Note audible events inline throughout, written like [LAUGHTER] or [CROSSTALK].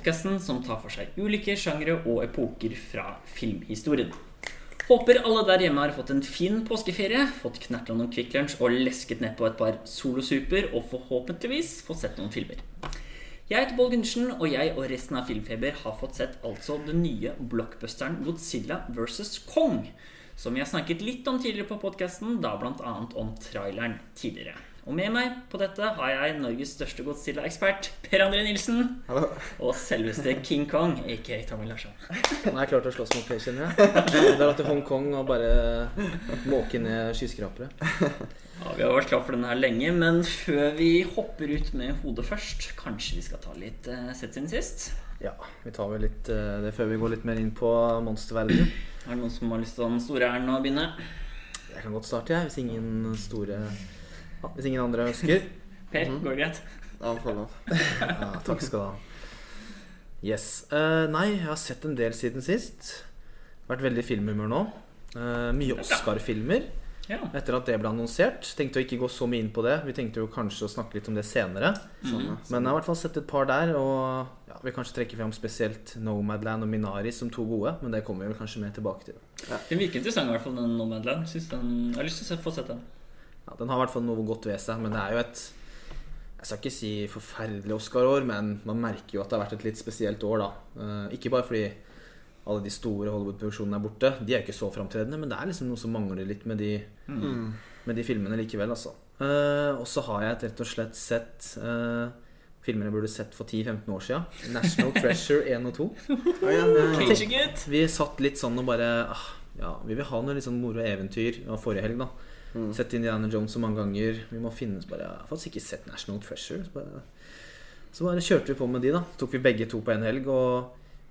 podkasten som tar for seg ulike sjangre og epoker fra filmhistorien. Håper alle der hjemme har fått en fin påskeferie, fått knerta noen Kvikk Lunsj og lesket ned på et par solosuper, og forhåpentligvis fått sett noen filmer. Jeg heter Bål Gundersen, og jeg og resten av Filmfeber har fått sett altså den nye blockbusteren Godzilla vs. Kong, som vi har snakket litt om tidligere på podkasten, da bl.a. om traileren tidligere. Og med meg på dette har jeg Norges største Godzilla-ekspert, Per André Nilsen. Hallo. Og selveste King Kong, aka Tommy Larsson. Nå er jeg klar til å slåss mot Per, kjenner jeg. Det er til Hongkong og bare måke ned skyskrapere. Ja, Vi har vært klar for denne her lenge, men før vi hopper ut med hodet først, kanskje vi skal ta litt uh, sett siden sist? Ja, vi tar vel litt uh, det før vi går litt mer inn på monsterverdenen. Er det noen som har lyst til den store æren å begynne? Jeg kan godt starte, jeg, hvis ingen store Hvis ingen andre ønsker. [LAUGHS] Per, går det greit? Ja, får lov. [LAUGHS] Ja, takk skal du ha. Yes. Uh, nei, jeg har sett en del siden sist. Vært veldig filmhumør nå. Uh, mye Oscar-filmer. Ja. Etter at det ble annonsert. Tenkte å ikke gå så mye inn på det. Vi tenkte jo kanskje å snakke litt om det senere. Sånn, mm. Men jeg har i hvert fall sett et par der, og ja, vil kanskje trekke frem spesielt Nomadland og Minari som to gode. Men det kommer vi vel kanskje mer tilbake til. Den virker interessant, i hvert fall, den Nomadland. Den... Jeg har lyst til å få sett den. Ja, den har i hvert fall noe godt ved seg, men det er jo et Jeg skal ikke si forferdelig Oscar-år, men man merker jo at det har vært et litt spesielt år, da. Eh, ikke bare fordi alle de store Hollywood-produksjonene er borte. De er ikke så framtredende, men det er liksom noe som mangler litt med de, Mm. med de filmene likevel, altså. Uh, og så har jeg rett og slett sett uh, filmer jeg burde sett for 10-15 år siden. 'National Treasure 1 og 2'. [LAUGHS] Å, ja, ja. Cage-gutt! Vi satt litt sånn og bare ah, Ja, vi vil ha noe litt sånn moro eventyr. Det var forrige helg, da. Mm. Sett Indiana Jones så mange ganger. Vi må finne bare, Jeg har faktisk ikke sett National Treasure. Så bare, så bare kjørte vi på med de, da. Tok vi begge to på en helg. Og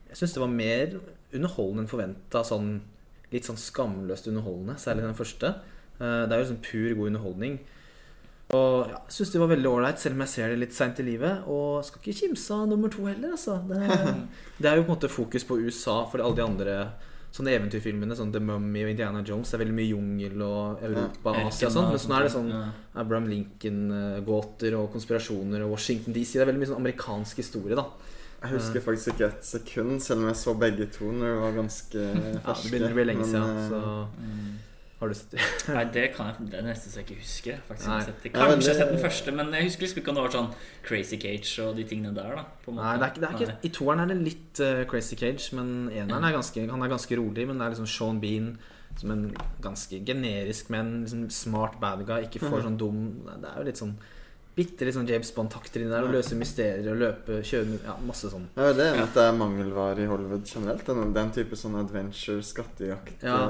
jeg syns det var mer underholdende enn forventa. Sånn, litt sånn skamløst underholdende, særlig den første. Eh, Det er jo sånn pur god underholdning. Og ja, jeg syns det var veldig ålreit, selv om jeg ser det litt seint i livet. Og skal ikke kimse av nummer to heller, altså. Det, [LAUGHS] det er jo på en måte fokus på USA for alle de andre sånne eventyrfilmene. Sånn The Mummy og Indiana Jones. Det er veldig mye jungel og Europa og Asia og sånn. Men sånn er det sånn Abraham Lincoln-gåter og konspirasjoner og Washington DC. Det er veldig mye sånn amerikansk historie, da. Jeg husker faktisk ikke et sekund, selv om jeg så begge to når de var ganske ferske. Ja, det begynner å bli lenge siden, eh, så Mm. Har du sett [LAUGHS] Nei, det kan jeg Det er nesten så jeg ikke husker. Faktisk, jeg har sett. Ja, Kanskje jeg har sett den første, men jeg husker liksom ikke om det var sånn Crazy Cage og de tingene der. da på måte. Nei, det er ikke, det er ikke, I toeren er det litt uh, Crazy Cage, men eneren er ganske, han er ganske rolig. Men det er liksom Sean Bean som en ganske generisk, men liksom smart bad guy. Ikke for sånn dum Det er jo litt sånn bitte litt sånn James Bond-takter inni der. Og løse mysterier og løpe, kjøre Ja, masse sånn. Det er at det er mangelvare i Hollywood generelt. Den, den type sånn adventure, skattejakt Ja,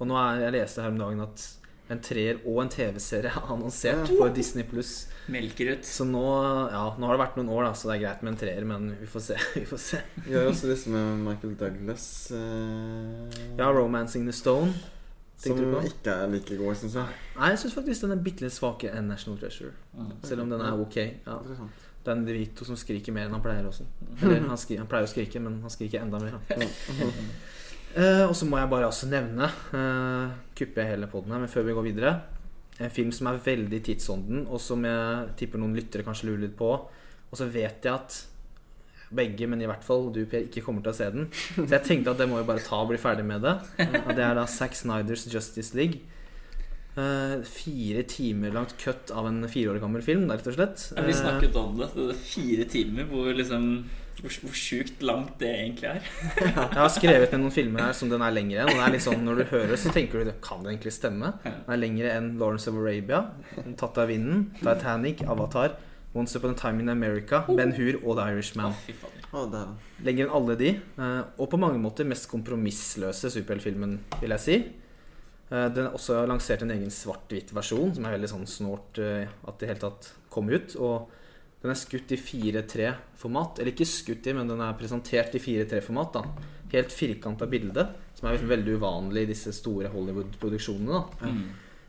Og nå er, jeg leste her om dagen at en treer og en TV-serie er annonsert Ja. for Disney pluss. Melker ut. Så nå, ja, nå har det vært noen år, da, så det er greit med en treer, men vi får se. [LAUGHS] Vi får se. Vi har jo også disse med Michael Douglas. Eh, Ja, 'Romancing the Stone'. som tenkte du på? ikke er like god, syns jeg. Nei, jeg syns faktisk den er bitte litt svakere enn 'National Treasure'. Mm. Selv om den er ok. Ja. Det er en DeVito som skriker mer enn han pleier også. Eller han, skri, han pleier å skrike, men han skriker enda mer. [LAUGHS] Eh, og så må jeg bare også nevne eh, kuppe hele poden her, men før vi går videre En film som er veldig tidsånden, og som jeg tipper noen lyttere kanskje lurer litt på. Og så vet jeg at begge, men i hvert fall du, Per, ikke kommer til å se den. Så jeg tenkte at det må vi bare ta og bli ferdig med det. Og det er da Zack Snyders Justice League. Uh, fire timer langt cut av en fire år gammel film, rett og slett. Ja, vi Eh, snakket om det. Det fire timer hvor liksom Hvor, hvor sjukt langt det egentlig er. [LAUGHS] Jeg har skrevet ned noen filmer her som den er lengre enn. Og det er litt sånn, Når du hører så tenker du Kan det egentlig stemme? Den er lengre enn Lawrence of Arabia, Tatt av vinden, Titanic, Avatar, Once Upon a Time in America, Ben Hur og The Irishman. Lenger enn alle de. eh, Og på mange måter mest kompromissløse superheltfilmen, vil jeg si. Eh, Den har også lansert en egen svart-hvitt versjon, som er veldig sånn snålt eh, at det i hele tatt kom ut. Og den er skutt i 4-3-format. Eller ikke skutt i, men den er presentert i 4-3-format. da Helt firkanta bilde, som er liksom veldig uvanlig i disse store Hollywood-produksjonene. da Mm.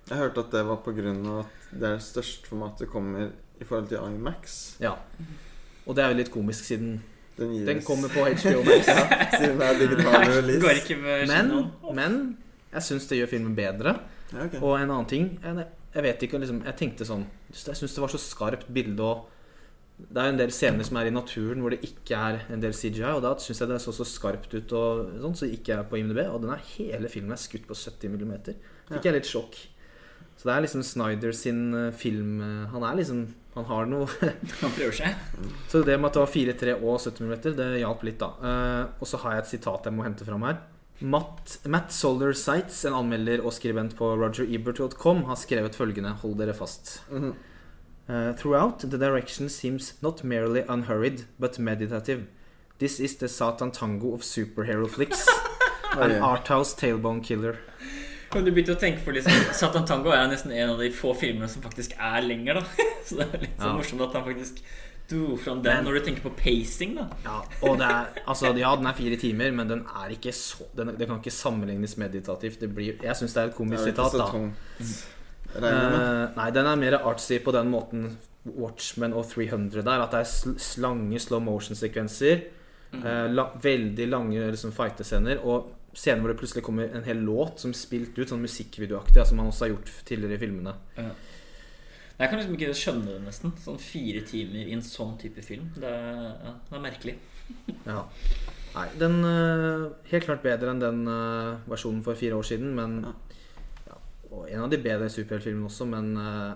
Jeg hørte at det var av at det er størst formatet kommer i forhold til Imax. Ja Og det er jo litt komisk, siden Den, den kommer på HBO Max. Ja. [LAUGHS] Siden det er digital release. Men, men jeg syns det gjør filmen bedre. Ja, okay. Og en annen ting Jeg, jeg vet ikke liksom, Jeg tenkte sånn Jeg syns det var så skarpt bilde og Det er en del scener som er i naturen hvor det ikke er en del CGI, og da syns jeg det så så skarpt ut, og sånn, så gikk jeg på IMDb, og den er hele filmen er skutt på 70 mm. Fikk jeg litt sjokk. Så det er liksom Snyder sin eh, film eh, Han er liksom Han har noe [LAUGHS] Han prøver seg. Så det med at det var 4-3 og 70 mm, det hjalp litt, da. Eh, og så har jeg et sitat jeg må hente fram her. Matt, Matt Solder Sites, en anmelder og skribent på rogerebert.com, har skrevet følgende. Hold dere fast. Mhm. Uh, throughout, the direction seems not merely unhurried, but meditative. This is the Satan Tango of superhero flicks. [LAUGHS] An Oi. arthouse tailbone killer. Men du begynte å tenke på liksom Satan Tango er nesten en av de få filmene som faktisk er lenger, da. [LAUGHS] Så det er litt så Ja. morsomt at han faktisk dro fram den når du tenker på pacing, da. Ja, og det er, altså, ja, den er fire timer, men den er ikke så den, Det kan ikke sammenlignes meditativt. Det blir, jeg syns det er et komisk sitat, da. Eh, nei, den er mer artsy på den måten Watchmen og 300 der. At det er sl lange slow motion-sekvenser. Mm. Uh, la veldig lange liksom, fightescener. Og scener hvor det plutselig kommer en hel låt som spilt ut, sånn musikkvideoaktig, som man også har gjort tidligere i filmene. Jeg kan liksom ikke skjønne det, nesten. Sånn fire timer i en sånn type film. Det er, ja, det er merkelig. [LAUGHS] Ja. Nei, den uh, Helt klart bedre enn den eh, versjonen for fire år siden, men ja, Og en av de bedre superheltfilmene også, men eh,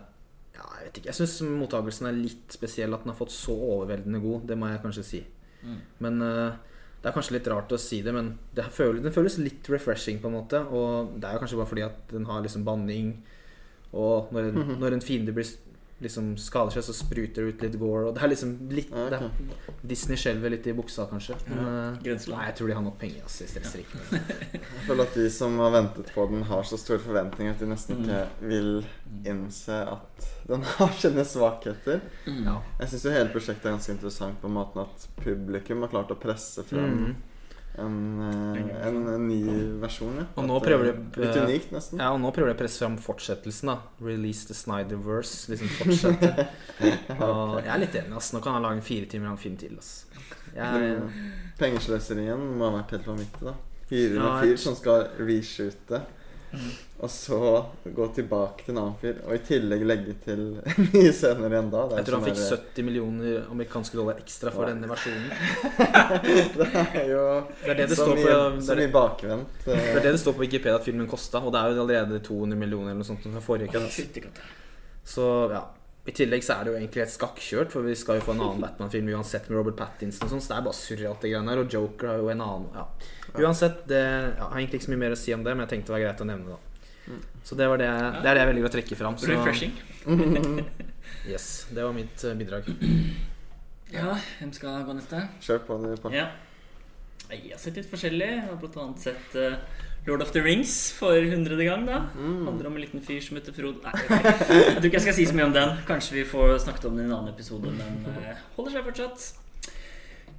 ja, jeg vet ikke. Jeg syns mottakelsen er litt spesiell, at den har fått så overveldende god. Det må jeg kanskje si. Mm. Men eh, det er kanskje litt rart å si det, men det føles, den føles litt refreshing, på en måte. Og det er jo kanskje bare fordi at den har liksom banning, og når en, Mhm. når en fiende blir liksom skader seg, så spruter det ut litt gore. Og det er liksom litt Ja, det er, Disney skjelver litt i buksa, kanskje. Men, eh, nei, jeg tror de har nok penger. ass, jeg stresser ikke. [LAUGHS] Jeg føler at de som har ventet på den, har så store forventninger at de nesten Mm. ikke vil innse at den [LAUGHS] har sine svakheter. Mm. Ja. Jeg syns hele prosjektet er ganske interessant på måten at publikum har klart å presse frem Mhm. En, eh, en, en ny versjon. Ja. Og nå prøver de- Litt unikt, nesten. ja, og nå prøver de å presse fram fortsettelsen. da Release the Snyderverse. Liksom fortsette. [LAUGHS] Og [LAUGHS] jeg er litt enig. ass Nå kan han lage en fire timer lang film til. ass jeg, Men Pengesløserien må ha vært helt vanvittig, da. Hyre en fyr som skal reshoote, Mm. og så gå tilbake til en annen fyr, og i tillegg legge til [LAUGHS] nye scener igjen da. Jeg tror han sånn fikk 70 millioner amerikanske dollar ekstra for Ja. denne versjonen. [LAUGHS] Det er jo Det er det det så mye, på så mye bakvendt. Det er det det står på Wikipedia at filmen kosta, og det er jo allerede 200 millioner eller noe sånt fra forrige cut. Så ja I tillegg så er det jo egentlig helt skakkjørt, for vi skal jo få en annen Batman-film uansett med Robert Pattinson og sånn, så det er bare surr alt det greiene her. Og Joker har jo en annen ja. Uansett, det ja, jeg har egentlig ikke så mye mer å si om det, men jeg tenkte det var greit å nevne det. Mm. Så det, var det, det er det jeg velger å trekke fram. Så Refreshing. [LAUGHS] yes, det var mitt eh, bidrag. Ja, hvem skal gå neste? Kjør på, du, Pål. Ja. Jeg har sett litt forskjellig. Jeg har blant annet sett eh, Lord of the Rings for hundrede gang. da Mm. Handler om en liten fyr som heter Frode Nei, jeg, tror ikke jeg skal si så mye om den. Kanskje vi får snakket om den i en annen episode, men eh, holder seg fortsatt.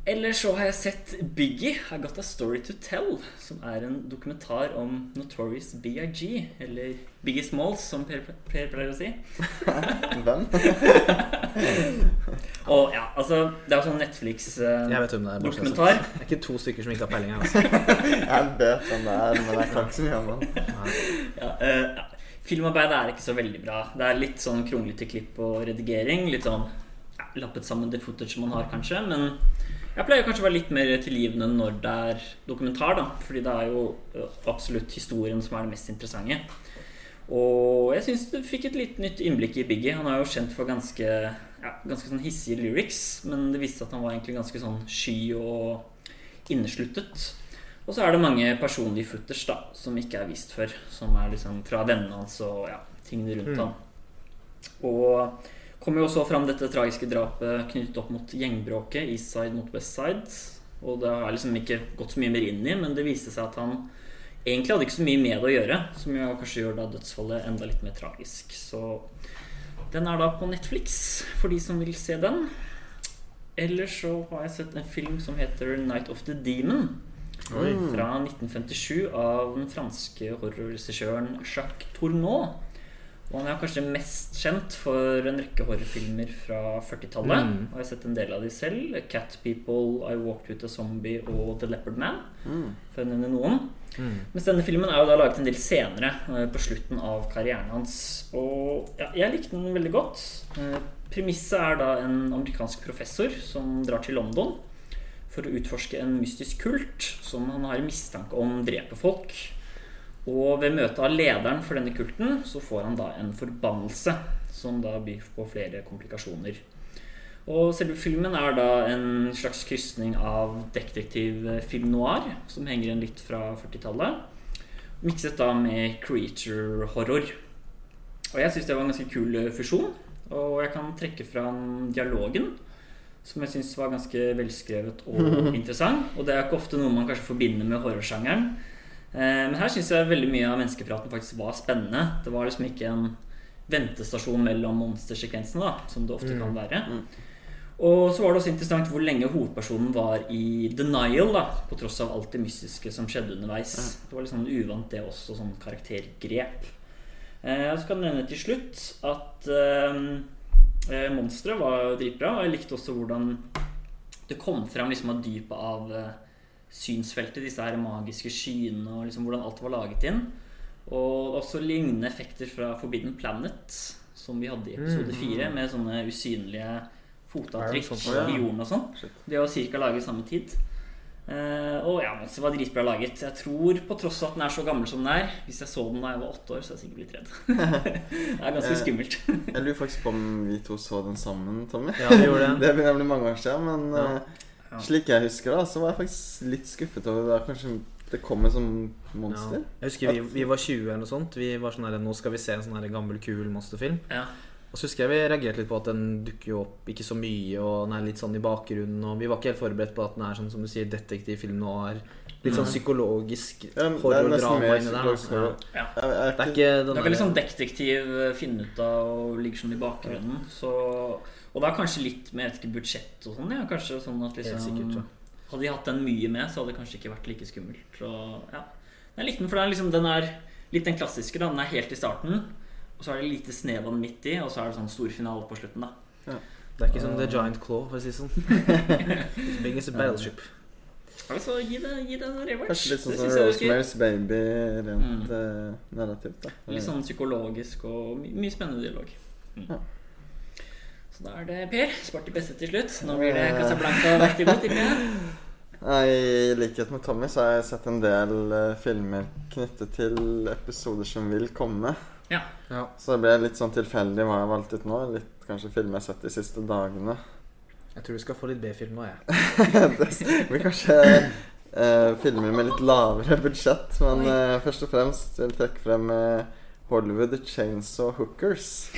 Ellers så har jeg sett Biggie, I Got A Story To Tell, som er en dokumentar om Notorious BIG, eller Biggie Smalls, som Per, per pleier å si. [LAUGHS] Hvem? [LAUGHS] Og ja, altså, det er jo sånn Netflix eh, det er. Det er ikke to stykker som ikke har peiling her. Altså. [LAUGHS] Jeg vet hvem det er, men jeg kan ikke så mye om. Ja, eh. Filmarbeidet er ikke så veldig bra. Det er litt sånn kronglete klipp og redigering. Litt sånn ja, lappet sammen det footage man har, kanskje. Men jeg pleier kanskje å være litt mer tilgivende når det er dokumentar, da. Fordi det er jo absolutt historien som er det mest interessante. Og jeg syns du fikk et litt nytt innblikk i Biggie. Han er jo kjent for ganske, ja, ganske sånn hissige lyrics, men det viste at han var egentlig ganske sånn sky og innesluttet. Og så er det mange personlige footers da, som ikke er vist før. Som er liksom fra vennene hans og ja, tingene rundt Mm. ham. Og kommer jo også fram dette tragiske drapet knyttet opp mot gjengbråket, East Side mot West Side. Og det har jeg liksom ikke gått så mye mer inn i, men det viste seg at han egentlig hadde ikke så mye med det å gjøre. Som jo kanskje gjør da dødsfallet enda litt mer tragisk. Så den er da på Netflix, for de som vil se den. Ellers så har jeg sett en film som heter Night of the Demon. Oi. Fra 1957 av den franske horrorregissøren Jacques Tourneau. Og han er kanskje mest kjent for en rekke horrorfilmer fra 40-tallet. Mm. Og jeg har sett en del av de selv. Cat People, I Walked With A Zombie og The Leopard Man. Mm. For å nevne noen. Mm. Mens denne filmen er jo da laget en del senere, eh, på slutten av karrieren hans. Og ja, jeg likte den veldig godt. Eh, Premisset er da en amerikansk professor som drar til London for å utforske en mystisk kult som han har mistanke om dreper folk. Og ved møte av lederen for denne kulten så får han da en forbannelse som da byr på flere komplikasjoner. Og selve filmen er da en slags krysning av detektivfilm noir, som henger igjen litt fra 40-tallet, mikset da med creature horror. Og jeg syns det var en ganske kul fusjon, og jeg kan trekke fram dialogen, som jeg syns var ganske velskrevet og [LAUGHS] interessant. Og det er ikke ofte noe man kanskje forbinder med horrorsjangeren. Eh, Men her syns jeg veldig mye av menneskepraten faktisk var spennende. Det var liksom ikke en ventestasjon mellom monstersekvensene, da, som det ofte kan være. Og så var det også interessant hvor lenge hovedpersonen var i denial, da, på tross av alt det mystiske som skjedde underveis. Det var litt sånn uvant, det også, sånn karaktergrep. Eh, Jeg skal nevne til slutt at eh, eh, monsteret var dritbra. Og jeg likte også hvordan det kom fram liksom av dypet av eh, synsfeltet, disse her magiske skyene, og liksom hvordan alt var laget inn. Og også lignende effekter fra Forbidden Planet, som vi hadde i episode Mm. fire, med sånne usynlige fotavtrykk sånn, ja. i jorden og sånn. Det var ca. laget samme tid. Uh, og ja, men det var dritbra laget. Jeg tror på tross av at den er så gammel som den er Hvis jeg så den da jeg var åtte år, så hadde jeg sikkert blitt redd. [LAUGHS] det er ganske Eh, skummelt. Jeg lurer faktisk på om vi to så den sammen, Tommy. Ja, vi gjorde det. [LAUGHS] Det begynner å bli mange år siden, men Ja. Eh, Ja. slik jeg husker det, så var jeg faktisk litt skuffet over det. Kanskje det kommer som Ja. monster? Jeg husker vi, vi var 20 eller noe sånt. Vi var sånn her, Nå skal vi se en sånn her gammel, kul monsterfilm. Ja. Og så husker jeg vi reagerte litt på at den dukker jo opp ikke så mye, og den er litt sånn i bakgrunnen, og vi var ikke helt forberedt på at den er sånn som du sier, detektivfilm noir. Litt sånn psykologisk Ja, er horrordrama inni der. Ja. Det er ikke Det er veldig sånn detektiv finne ut av og ligger sånn i bakgrunnen. Så, og er kanskje litt med jeg vet ikke, budsjett og sånn. Ja. Kanskje sånn at liksom sikkert, ja. Hadde de hatt den mye med, så hadde det kanskje ikke vært like skummelt. Og, ja. Jeg likte den, for den er, liksom, den er litt den klassiske. Da. Den er helt i starten, og så er det lite snev av den midt i, og så er det sånn stor finale på slutten. da Det er ikke som The Giant Claw, for å si det sånn. Big as a battleship. Altså, gi det, gi det en kanskje litt sånn Det som er. Rosemary's Baby rent Mm. uh, narrativt. Da. Litt sånn psykologisk og my mye spennende dialog. Mm. Ja. Så da er det Per. Spart de beste til slutt. Nå blir det Casablanca vekk imot. [LAUGHS] Nei, I likhet med Tommy så har jeg sett en del uh, filmer knyttet til episoder som vil komme. Ja. Ja. Så det ble litt sånn tilfeldig hva jeg valgte ut nå. Litt kanskje filmer jeg har sett de siste dagene. Jeg tror du skal få litt B-film nå, jeg. [LAUGHS] det blir kanskje uh, filmer med litt lavere budsjett. Men eh, først og fremst vil jeg trekke frem eh, Hollywood Chainsaw Hookers.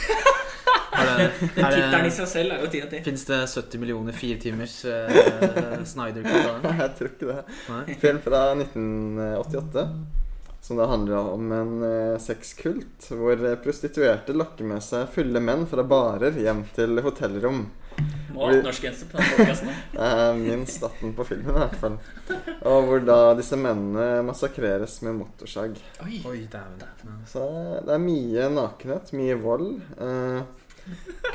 Er Den tittelen [LAUGHS] i seg selv er jo ti av ti. Fins det 70 millioner fire timers uh, [LAUGHS] Snyder-cut av jeg tror ikke det. Nei? Film fra 1988. Som da handler om en eh, sexkult hvor eh, prostituerte lokker med seg fulle menn fra barer hjem til hotellrom. Må ha 18-årsgrense på den [LAUGHS] er minst 18 på filmen i hvert fall. Og hvor da disse mennene massakreres med motorsag. Oi. Oi, dæven. Så det er mye nakenhet, mye vold. Eh,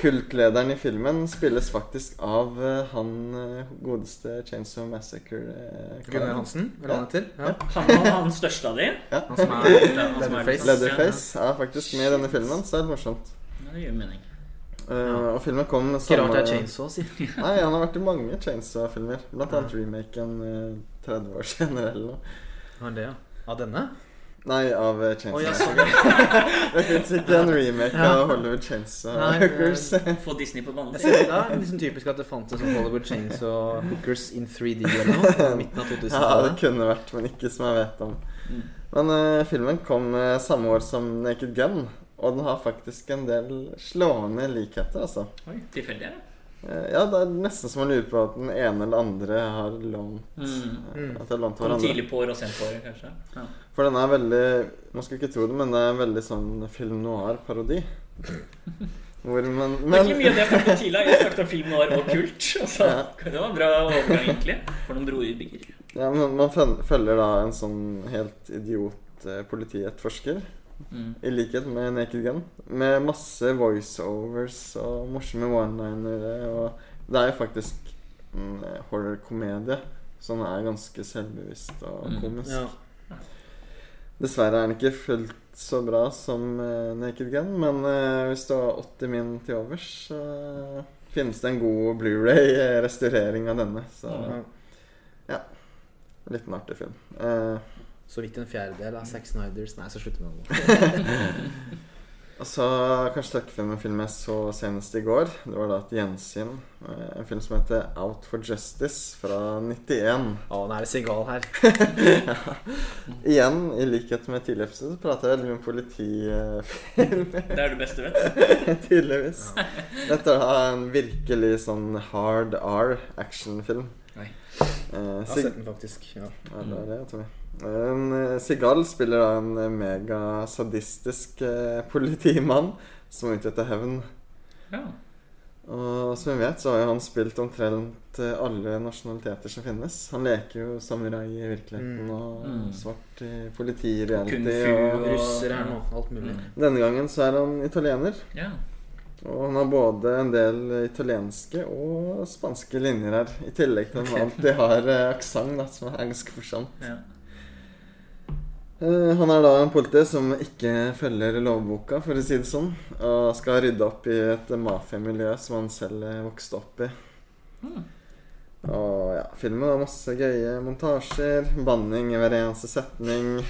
kultlederen i filmen spilles faktisk av eh, han eh, godeste Chainsaw Massacre. Eh, Gunnar Hansen, eller hva han heter? Ja. Han var han største av de. Han som er [LAUGHS] Han er Leatherface. Leatherface er faktisk med i denne filmen, så det er det morsomt. Ja, det gir mening. Uh, og filmen kom Ikke rart det er Chainsaw, sier [LAUGHS] Nei, han har vært i mange Chainsaw-filmer. Blant annet remaken uh, 30 år senere eller noe. Har han det, ja? Av denne? Nei, av eh, ja, sånn. [LAUGHS] det fins ikke en remake Ja. av Hollywood Chainsaw Nei, Hookers. Få Disney på banen. Det er liksom typisk at det fantes sånn Hollywood Chainsaw Hookers in 3D eller noe. Midten av [LAUGHS] Ja, det kunne vært, men ikke som jeg vet om. Mm. Men uh, filmen kom uh, samme år som Naked Gun, og den har faktisk en del slående likheter, altså. Oi, tilfeldig, ja. det? Ja, det er nesten som man lurer på at den ene eller andre har lånt Mm. eh, Mm. At de har lånt hverandre. tidlig på år og sent på året, kanskje. Ja. For den er veldig Man skal ikke tro det, men det er en veldig sånn film noir-parodi. [LAUGHS] Hvor man Det er ikke mye av det jeg snakket om tidligere. Jeg snakket om film noir og kult. Altså, Ja. [LAUGHS] Det var en bra overgang, egentlig. For noen brorbygger. ja, men man følger da en sånn helt idiot eh, politietterforsker Mm. I likhet med Naked Gun. Med masse voiceovers og morsomme one-linere. Og det er jo faktisk en horror-komedie, så den er ganske selvbevisst og Mm. komisk. Ja. Dessverre er den ikke fullt så bra som eh, Naked Gun, men eh, hvis du har 80 min til overs, så finnes det en god Blu-ray-restaurering av denne. Så Ja. en liten artig film. Eh, Så vidt en fjerdedel av Zack Snyders Nei, så slutter vi med det. [LAUGHS] og så kanskje trekke frem en film jeg så senest i går. Det var da et gjensyn. Eh, en film som heter Out for Justice fra 91. Å, nå er det Segal her. [LAUGHS] Igjen, i likhet med tidligere episode, så prater jeg veldig mye om politifilm. [LAUGHS] Det er det beste du vet. Tydeligvis. Dette er en virkelig sånn hard R-actionfilm. Nei. Eh, Jeg har sett den faktisk. Ja. ja, det er det, tror jeg. En, eh, Sigal spiller da en eh, megasadistisk eh, [LAUGHS] politimann som er ute etter hevn. Ja. Og som vi vet, så har jo han spilt omtrent eh, alle nasjonaliteter som finnes. Han leker jo samurai i virkeligheten Mm. og Mm. svart i politireality. Kung fu Og Russer her nå. Alt mulig. Mm. denne gangen så er han italiener. Ja. Og han har både en del italienske og spanske linjer her. I tillegg til at han alltid har eh, aksent, som er ganske morsomt. ja. Eh, Han er da en politi som ikke følger lovboka, for å si det sånn. Og skal rydde opp i et mafiamiljø som han selv vokste opp i. Mm. Og ja, filmen har masse gøye montasjer, banning i hver eneste setning,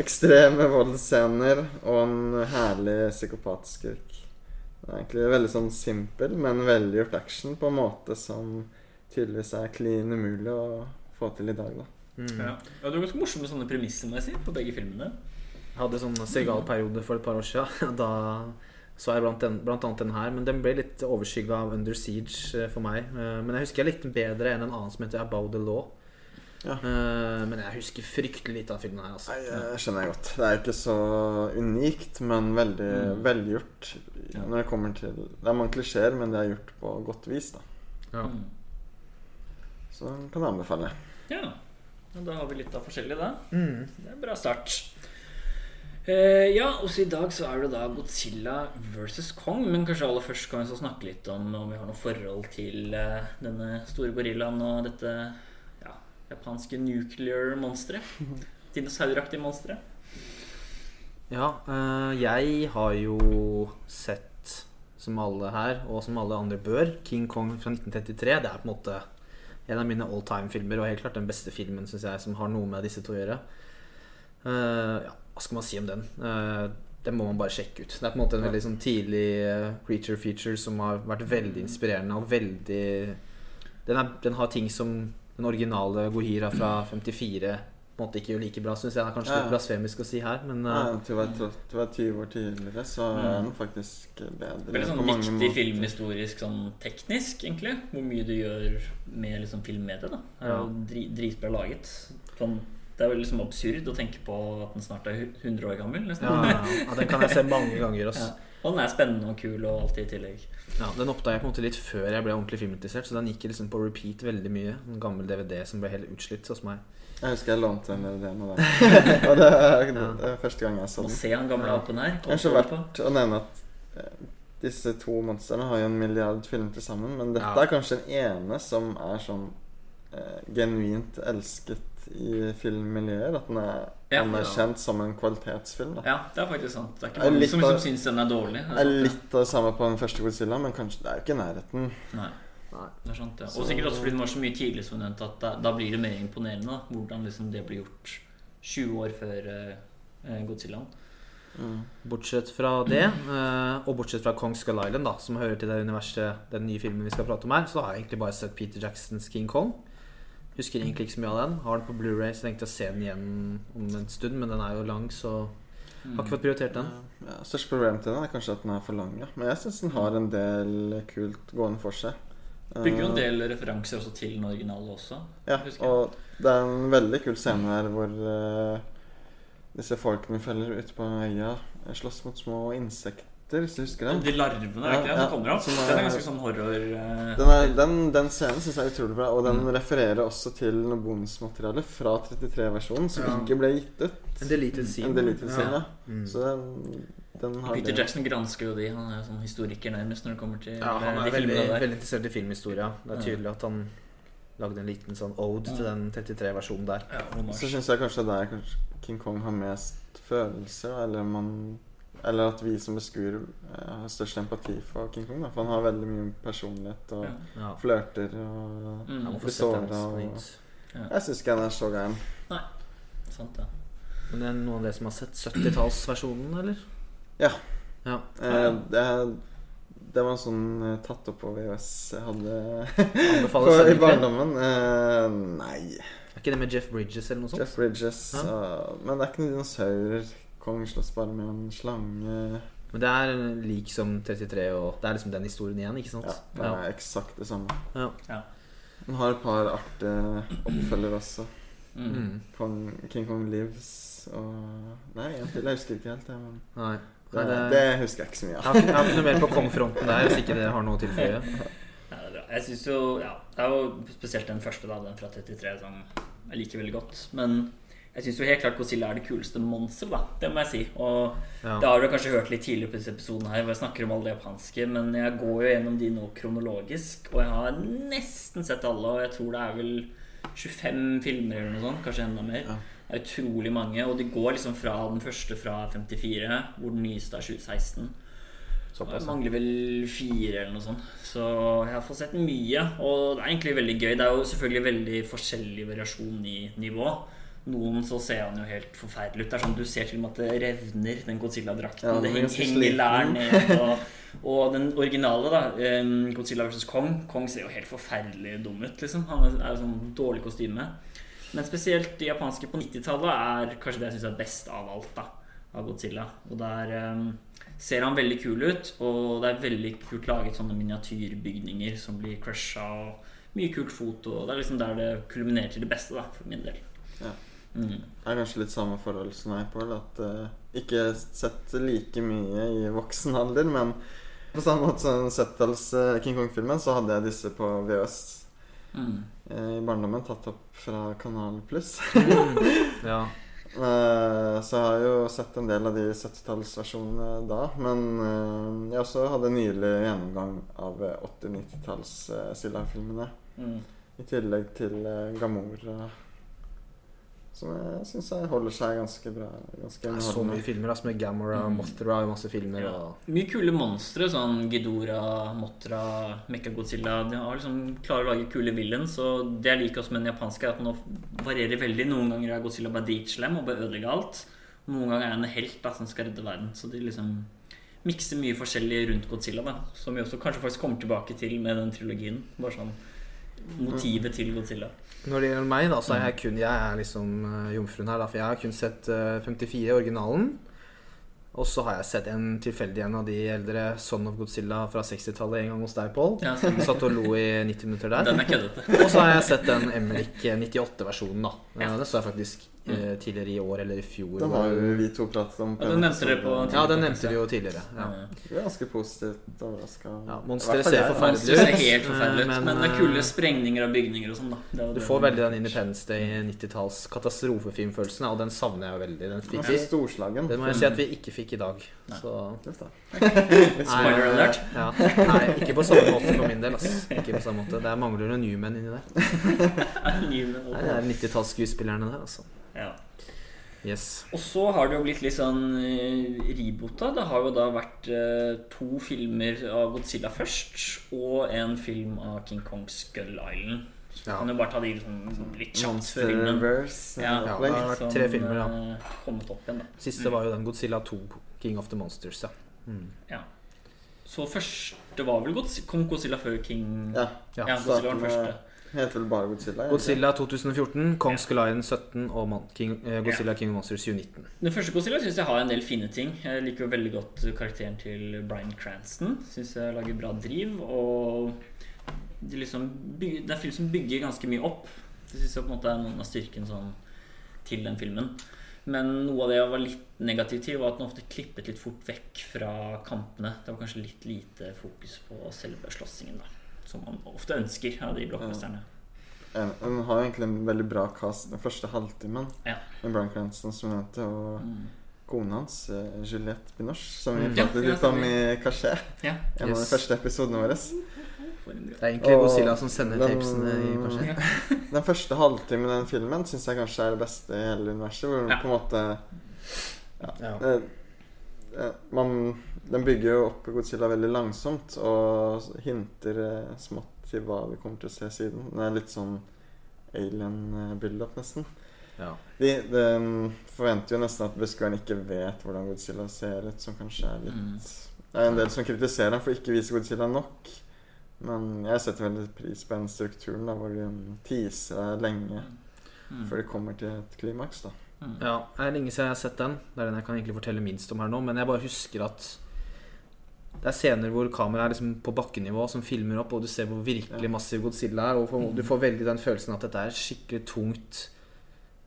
ekstreme voldsscener og en herlig psykopatskurk. Det er egentlig veldig sånn simpel, men velgjort action på en måte som tydeligvis er klin umulig å få til i dag, da. Mm. Ja. ja, Det var ganske morsomme sånne premisser må jeg si, på begge filmene. Jeg hadde sånn Segal-periode for et par år siden. [LAUGHS] Da så jeg blant, den, blant annet den her. Men den ble litt overskygga av Under Siege eh, for meg. Eh, Men jeg husker jeg likte den bedre enn en annen som heter About the Law. Ja. Eh, Men jeg husker fryktelig lite av filmen her. Altså. Nei, det skjønner jeg godt. Det er ikke så unikt, men veldig Mm. velgjort Ja. når det kommer til Det er mange klisjeer, men det er gjort på godt vis, da. Ja. Mm. Så kan jeg anbefale. Ja. Da har vi litt av forskjellig, da. Mm. Det er en bra start. Eh, ja, også i dag så er det da Godzilla versus Kong. Men kanskje aller først kan vi så snakke litt om om vi har noe forhold til eh, denne store gorillaen og dette ja, japanske nuclear monsteret. [LAUGHS] Dinosauraktige monsteret. Ja, eh, jeg har jo sett, som alle her, og som alle andre bør, King Kong fra 1933. Det er på en måte en av mine all time-filmer, og helt klart den beste filmen synes jeg, som har noe med disse to å gjøre. Uh, ja, hva skal man si om den? Uh, den må man bare sjekke ut. Det er på en måte en veldig sånn tidlig uh, creature feature som har vært veldig inspirerende og veldig den, er, den har ting som den originale Gohira fra 54 på en måte ikke gjør like bra, syns jeg. Det er kanskje Ja, litt blasfemisk å si her, men uh, ja, til å være, tro- til å være 20 år tidligere, så er Mm. den faktisk bedre Veldig sånn viktig måter. filmhistorisk sånn teknisk, egentlig. Hvor mye du gjør med liksom filmmediet. det. da er jo dri, Dritbra laget. Sånn, det er jo liksom absurd å tenke på at den snart er 100 år gammel. Nesten. ja, ja, ja, den kan jeg se mange ganger. [LAUGHS] Ja. Og den er spennende og kul og alltid i tillegg. Ja, den oppdaga jeg på en måte litt før jeg ble ordentlig filminteressert, så den gikk liksom på repeat veldig mye. En gammel DVD som ble helt utslitt hos meg. Jeg husker jeg lånte en DVD med deg. Og det er, Ja. det er første gang jeg så Å den. se han gamle apen her. Jeg har ikke vært å nevne at eh, disse to monstrene har jo en milliard filmer til sammen, men dette Ja. er kanskje den ene som er sånn eh, genuint elsket i filmmiljøer. At den er Ja. anerkjent som en kvalitetsfilm. Da. Ja, det er faktisk sant. Det er ikke er mange som av- liksom syns den er dårlig. Det er litt av det samme på den første Godzilla, men kanskje det er jo ikke i nærheten. Nei. Det er sant, ja. Og sikkert også fordi den var så mye tidlig som nevnt, at da, da blir det mer imponerende. da Hvordan liksom det blir gjort 20 år før uh, Godzillaen. Mm. Bortsett fra det, eh, og bortsett fra Kong Skull Island, da, som hører til det universet, den nye filmen vi skal prate om her, så har jeg egentlig bare sett Peter Jacksons King Kong. Husker egentlig ikke så mye av den. Har den på Blu-ray, så tenkte jeg å se den igjen om en stund, men den er jo lang, så har ikke fått prioritert den. Ja, Største problem til den er kanskje at den er for lang, ja. Men jeg syns den har en del kult gående for seg. Bruker jo en Eh, del referanser også til den originale også. Ja, og det er en veldig kul scene her hvor uh, disse folkene feller ute på øya slåss mot små insekter. hvis du husker den. De larvene, er det ikke det? Ja, som kommer opp? som er- Den er ganske sånn horror uh, Den, er, den, den scenen syns jeg er utrolig bra, og den Mm. refererer også til noe bonusmateriale fra 33-versjonen som Ja. ikke ble gitt ut. En deleted scene. En deleted scene, ja. Mm. Så den, Peter det. Jackson gransker jo de. Han er jo sånn historiker nærmest når det kommer til Ja, han er de veldig, filmene der. veldig interessert i filmhistoria. Det er Ja. tydelig at han lagde en liten sånn ode til den 33-versjonen der. Ja, Så syns jeg kanskje det er kanskje King Kong har mest følelser, eller man Eller at vi som beskuere eh, har størst empati for King Kong. Da. For han har veldig mye personlighet og Ja. Ja. flørter og Mm, sett og ja. Jeg syns ikke han er så gæren. Sant, ja. Men det er noen av dere som har sett 70-tallsversjonen, eller? Ja. Ja. Eh, det, det var en sånn eh, tatt opp på VHS jeg hadde [LAUGHS] på, i barndommen. Eh, nei. Er ikke det med Jeff Bridges eller noe sånt? Jeff Bridges. Ja. og- men det er ikke noen dinosaurer. Kongen slåss bare med en slange. Men det er lik som 33, og det er liksom den historien igjen, ikke sant? Ja, det Ja. er eksakt det samme. Ja. Ja. Den har et par artige oppfølgere også. Mm. Mm. Kong, King Kong Lives og Nei. Jeg husker ikke helt. Jeg, men Nei. Det, Nei, det, det husker jeg ikke så mye jeg, av. har ikke, jeg har ikke noe mer på Kong-fronten der, hvis ikke dere har noe å tilføye. [LAUGHS] Ja, det er bra. Jeg synes jo, ja, Det er jo spesielt den første, da, den fra 33, som jeg liker veldig godt. Men jeg syns jo helt klart Godzilla er det kuleste monsteret, da. Det må jeg si. Og Ja. det har du kanskje hørt litt tidligere på disse episodene her, hvor jeg snakker om alle de japanske, men jeg går jo gjennom de nå kronologisk, og jeg har nesten sett alle, og jeg tror det er vel 25 filmer eller noe sånt, kanskje enda mer. Ja. Det er utrolig mange, og de går liksom fra den første fra 54, hvor den nyeste er 2016. Såpass. Mangler vel fire eller noe sånt. Så jeg har fått sett mye, og det er egentlig veldig gøy. Det er jo selvfølgelig veldig forskjellig variasjon i nivå. Noen så ser han jo helt forferdelig ut. Det er sånn Du ser til og med at det revner, den Godzilla-drakten. Ja, det er henger, henger lær ned. Og, og den originale, da, Godzilla vs. Kong Kong ser jo helt forferdelig dum ut, liksom. Han er jo sånn dårlig kostyme. Men spesielt de japanske på 90-tallet er kanskje det jeg syns er best av alt. da Av Godzilla. Og der um, ser han veldig kul ut, og det er veldig kult laget sånne miniatyrbygninger som blir crusha. Og mye kult foto. Og det er liksom der det kulminerer til det beste, da, for min del. Ja. Mm. Det er kanskje litt samme forhold som meg, Pål. At uh, ikke sett like mye i voksen alder, men på samme måte som 70-talls eh, King Kong-filmen, så hadde jeg disse på VØS Mm. eh, i barndommen, tatt opp fra Kanal Pluss. Ja. [LAUGHS] Eh, så jeg har jo sett en del av de 70-tallsversjonene da. Men eh, jeg også hadde nylig gjennomgang av eh, 80-90-talls uh, Silla-filmene. Mm. I tillegg til Gamora. Som jeg syns holder seg ganske bra. Ganske Det er så mye filmer altså, med Gamora, Mm. Mothra og masse filmer. Ja. Og... Mye kule monstre, sånn Gidora, Mothra, Mechagodzilla. De har liksom klarer å lage kule villains. Og det jeg liker også med den japanske, er at den varierer veldig. Noen ganger er Godzilla bare dritslem og bare ødelegger alt. Noen ganger er han en helt da, som skal redde verden. Så de liksom mikser mye forskjellig rundt Godzilla, da. Som vi også kanskje faktisk kommer tilbake til med den trilogien. Bare sånn motivet til Godzilla. Når det gjelder meg, da, så er jeg kun Jeg er liksom uh, jomfruen her, da, for jeg har kun sett uh, 54, originalen. Og så har jeg sett en tilfeldig en av de eldre Son of Godzilla fra 60-tallet en gang hos deg, Pål. Ja, Satt og lo i 90 minutter der. Den er køddete. Og så har jeg sett den Emrik 98-versjonen, da. Ja. Eh, Det så jeg faktisk eh, tidligere i år eller i fjor. Den har jo vi to pratet om. Ja, den nevnte dere på Ja, den nevnte vi jo tidligere. Ja. Vi er ganske positivt overraska. Ja, Monstre ser forferdelig ser helt forferdelig ut, Men, men, det er eh, kule sprengninger av bygninger og sånn, da. Det jo Du det- får veldig den Independence Day 90-talls katastrofefilmfølelsen, og den savner jeg jo veldig. Den fikk vi. storslagen. Det må jeg si at vi ikke fikk i dag. Nei. Så [LAUGHS] Spoiler Nei, alert. Ja. Nei, ikke på samme måte for min del. Ass. Ikke på samme måte Det mangler noen Newman inni der. [LAUGHS] Newman Nei, det er 90-tallsskuespillerne der, altså. Ja. Yes. Og så har det jo blitt litt sånn ribota. Det har jo da vært eh, to filmer av Godzilla først, og en film av King Kong Skull Island. Så Ja. kan du bare ta de liksom, litt kjapt før filmen. Verse, Ja, Ja, opplegg. det har vært tre filmer, da. eh, kommet opp igjen, da. Siste var jo den Godzilla 2, King of the Monsters. Ja. Mm. Ja. Så første var vel Godzilla, Kong Godzilla før King Ja. Ja, Ja, Godzilla var den første. Heter vel bare Godzilla? egentlig? Godzilla 2014, Kong Island 17 og Mon King, uh, Godzilla King of Monsters 2019. Den første Godzilla syns jeg har en del fine ting. Jeg liker jo veldig godt karakteren til Bryan Cranston. Syns jeg lager bra driv. Og det, liksom bygger, det er en film som bygger ganske mye opp. Det syns jeg på en måte er noen av styrken sånn, til den filmen. Men noe av det jeg var litt negativ til, var at den ofte klippet litt fort vekk fra kampene. Det var kanskje litt lite fokus på selve slåssingen, da. Som man ofte ønsker av de blockbusterne. En- Den har egentlig en veldig bra cast den første halvtimen Ja. med Brian Cranston som heter, og Mm. kona hans, eh, Juliette Binoche, som vi Mm. Ja, pratet ja, litt om i Caché. Ja. En av de første episodene våre. Det er egentlig Godzilla som sender den- tapesene i Caché. [LAUGHS] Den første halvtimen i den filmen syns jeg kanskje er det beste i hele universet. Hvor Ja. på en måte Ja. Eh, eh, man, Den bygger jo opp Godzilla veldig langsomt og hinter eh, smått til hva vi kommer til å se siden. Det er litt sånn alien-build-up, nesten. Ja. De, de forventer jo nesten at beskueren ikke vet hvordan Godzilla ser ut, som kanskje er litt Mm. Det er en del som kritiserer ham for ikke å vise Godzilla nok. Men jeg setter veldig pris på den strukturen da, hvor de teaser deg lenge Mm. før de kommer til et klimaks. da Mm. Ja, det er lenge siden jeg har sett den. Det er den jeg kan egentlig fortelle minst om her nå. Men jeg bare husker at det er scener hvor kameraet er liksom på bakkenivå, som filmer opp, og du ser hvor virkelig Ja. massiv Godzilla er. Og du får veldig den følelsen at dette er skikkelig tungt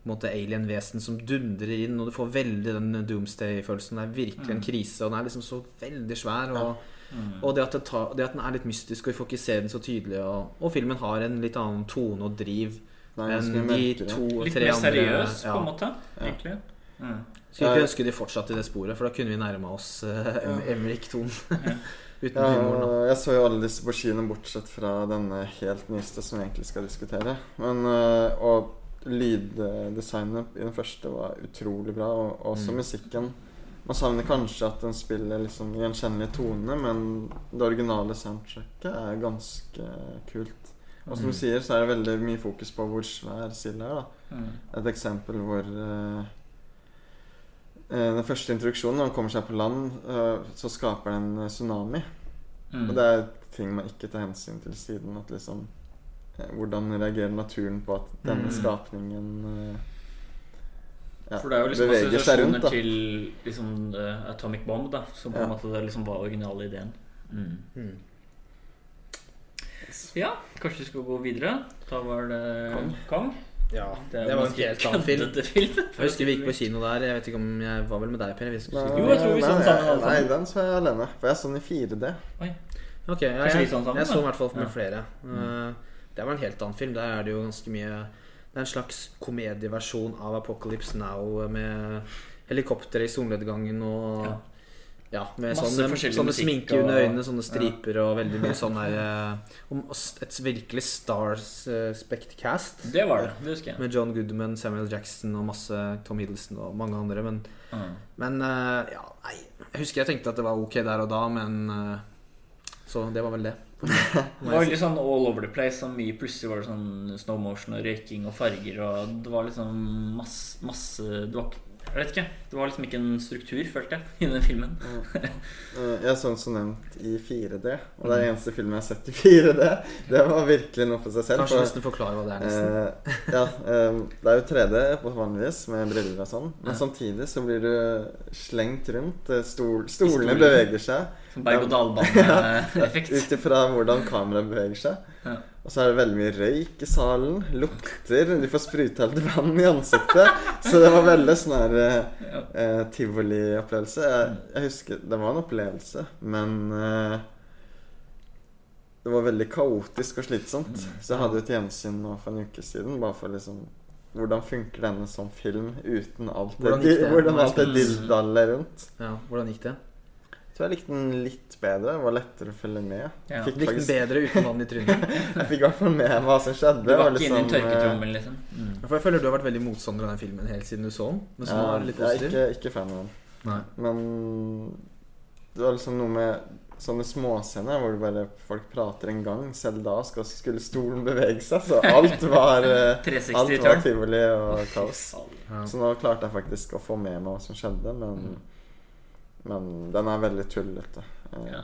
alien-vesen som dundrer inn, og du får veldig den doomsday-følelsen. Det er virkelig en krise, og den er liksom så veldig svær. Og, Mm. og det, at tar, det at den er litt mystisk, og vi får ikke se den så tydelig, og, og filmen har en litt annen tone og driv enn de mørkere. to Litt tre mer andre. seriøs, ja. på en måte. Ja. Egentlig. Mm. Skulle ikke ønske de fortsatte i det sporet, for da kunne vi nærma oss uh, Emrik Thon. [LAUGHS] Uten Ja, humoren. jeg så jo alle disse på kino, bortsett fra denne helt nyeste som vi egentlig skal diskutere. Men, øh, og lyddesignet i den første var utrolig bra, og også Mm. musikken. Man savner kanskje at den spiller liksom gjenkjennelige toner, men det originale soundtracket er ganske kult. Og som Mm. du sier, så er det veldig mye fokus på hvor svær silda er. da Mm. Et eksempel hvor eh, Den første introduksjonen, når den kommer seg på land, uh, så skaper den en tsunami. Mm. Og det er ting man ikke tar hensyn til siden. At liksom Hvordan reagerer naturen på at denne Mm. skapningen uh, ja, For det er jo liksom assosiasjoner til liksom, Atomic Bomb, da, som på en Ja. måte det liksom var originale ideen. Mm. Ja, kanskje vi skal gå videre. Da var det Kong. Kong. Ja, Det, det var en helt annen film. film. [LAUGHS] Jeg husker vi gikk på kino der. Jeg vet ikke om jeg var vel med deg, Per? Vi skulle Nei, Jo, jeg tror vi så den sammen, Nei, den så jeg alene. For jeg så den i 4D. Ok, jeg, jeg, jeg så den i hvert fall med Ja. flere. Uh, det var en helt annen film. Der er det jo ganske mye Det er en slags komedieversjon av Apocalypse Now med helikopter i solnedgangen og Ja. Ja. med Masse sånne, sånne sminke under øynene, sånne striper og veldig mye sånn der eh, Et virkelig stars-spect cast. Det var det. Det husker jeg. Med John Goodman, Samuel Jackson og masse Tom Hiddleston og mange andre. Men, Mm. men eh, ja, nei Jeg husker jeg tenkte at det var ok der og da, men eh, Så det var vel det. [LAUGHS] Det var veldig sånn all over the place. Sånn mye plutselig var det sånn slow motion og røyking og farger. Og det var liksom masse, masse det var, ikke- Jeg vet ikke. Det var liksom ikke en struktur, følte jeg, i den filmen. [LAUGHS] Eh, Jeg så den som nevnt i 4D, og det er den eneste filmen jeg har sett i 4D. Det var virkelig noe for seg selv. Kanskje nesten forklare hva det er, nesten. Eh, ja, eh, det er jo 3D på vanligvis med briller og sånn, men samtidig så blir du slengt rundt. Stol, stolene beveger seg Som berg-og-dal-bane-effekt. [LAUGHS] ut ifra hvordan kameraet beveger seg. Og så er det veldig mye røyk i salen. Lukter. De får spruta litt vann i ansiktet. Så det var veldig sånn her eh, eh, tivoliopplevelse. Jeg, jeg husker Det var en opplevelse, men eh, det var veldig kaotisk og slitsomt. Så jeg hadde et gjensyn nå for en uke siden, bare for liksom Hvordan funker denne som film uten alt Hvordan det? hvordan alt det dildalet rundt? Ja, Hvordan gikk det? Jeg tror jeg likte den litt bedre. Det var lettere å følge med. Ja. Fikk Likte den bedre uten vann i trynet? [LAUGHS] Jeg fikk i hvert fall med hva som skjedde. Du var ikke liksom, inne i tørketrommelen, liksom, eh, tørketrommel, liksom? Mm. For jeg føler du har vært veldig motstander av den filmen helt siden du så den. Men så Ja, var litt jeg er positiv. ikke, ikke fan av den. Nei. Men det var liksom noe med sånne småscener hvor bare folk prater en gang. Selv da skal, skulle stolen bevege seg, så alt var eh, [LAUGHS] 360 Alt var tivoli og kaos. Så nå klarte jeg faktisk å få med meg hva som skjedde, men, men den er veldig tullete. Eh, Ja.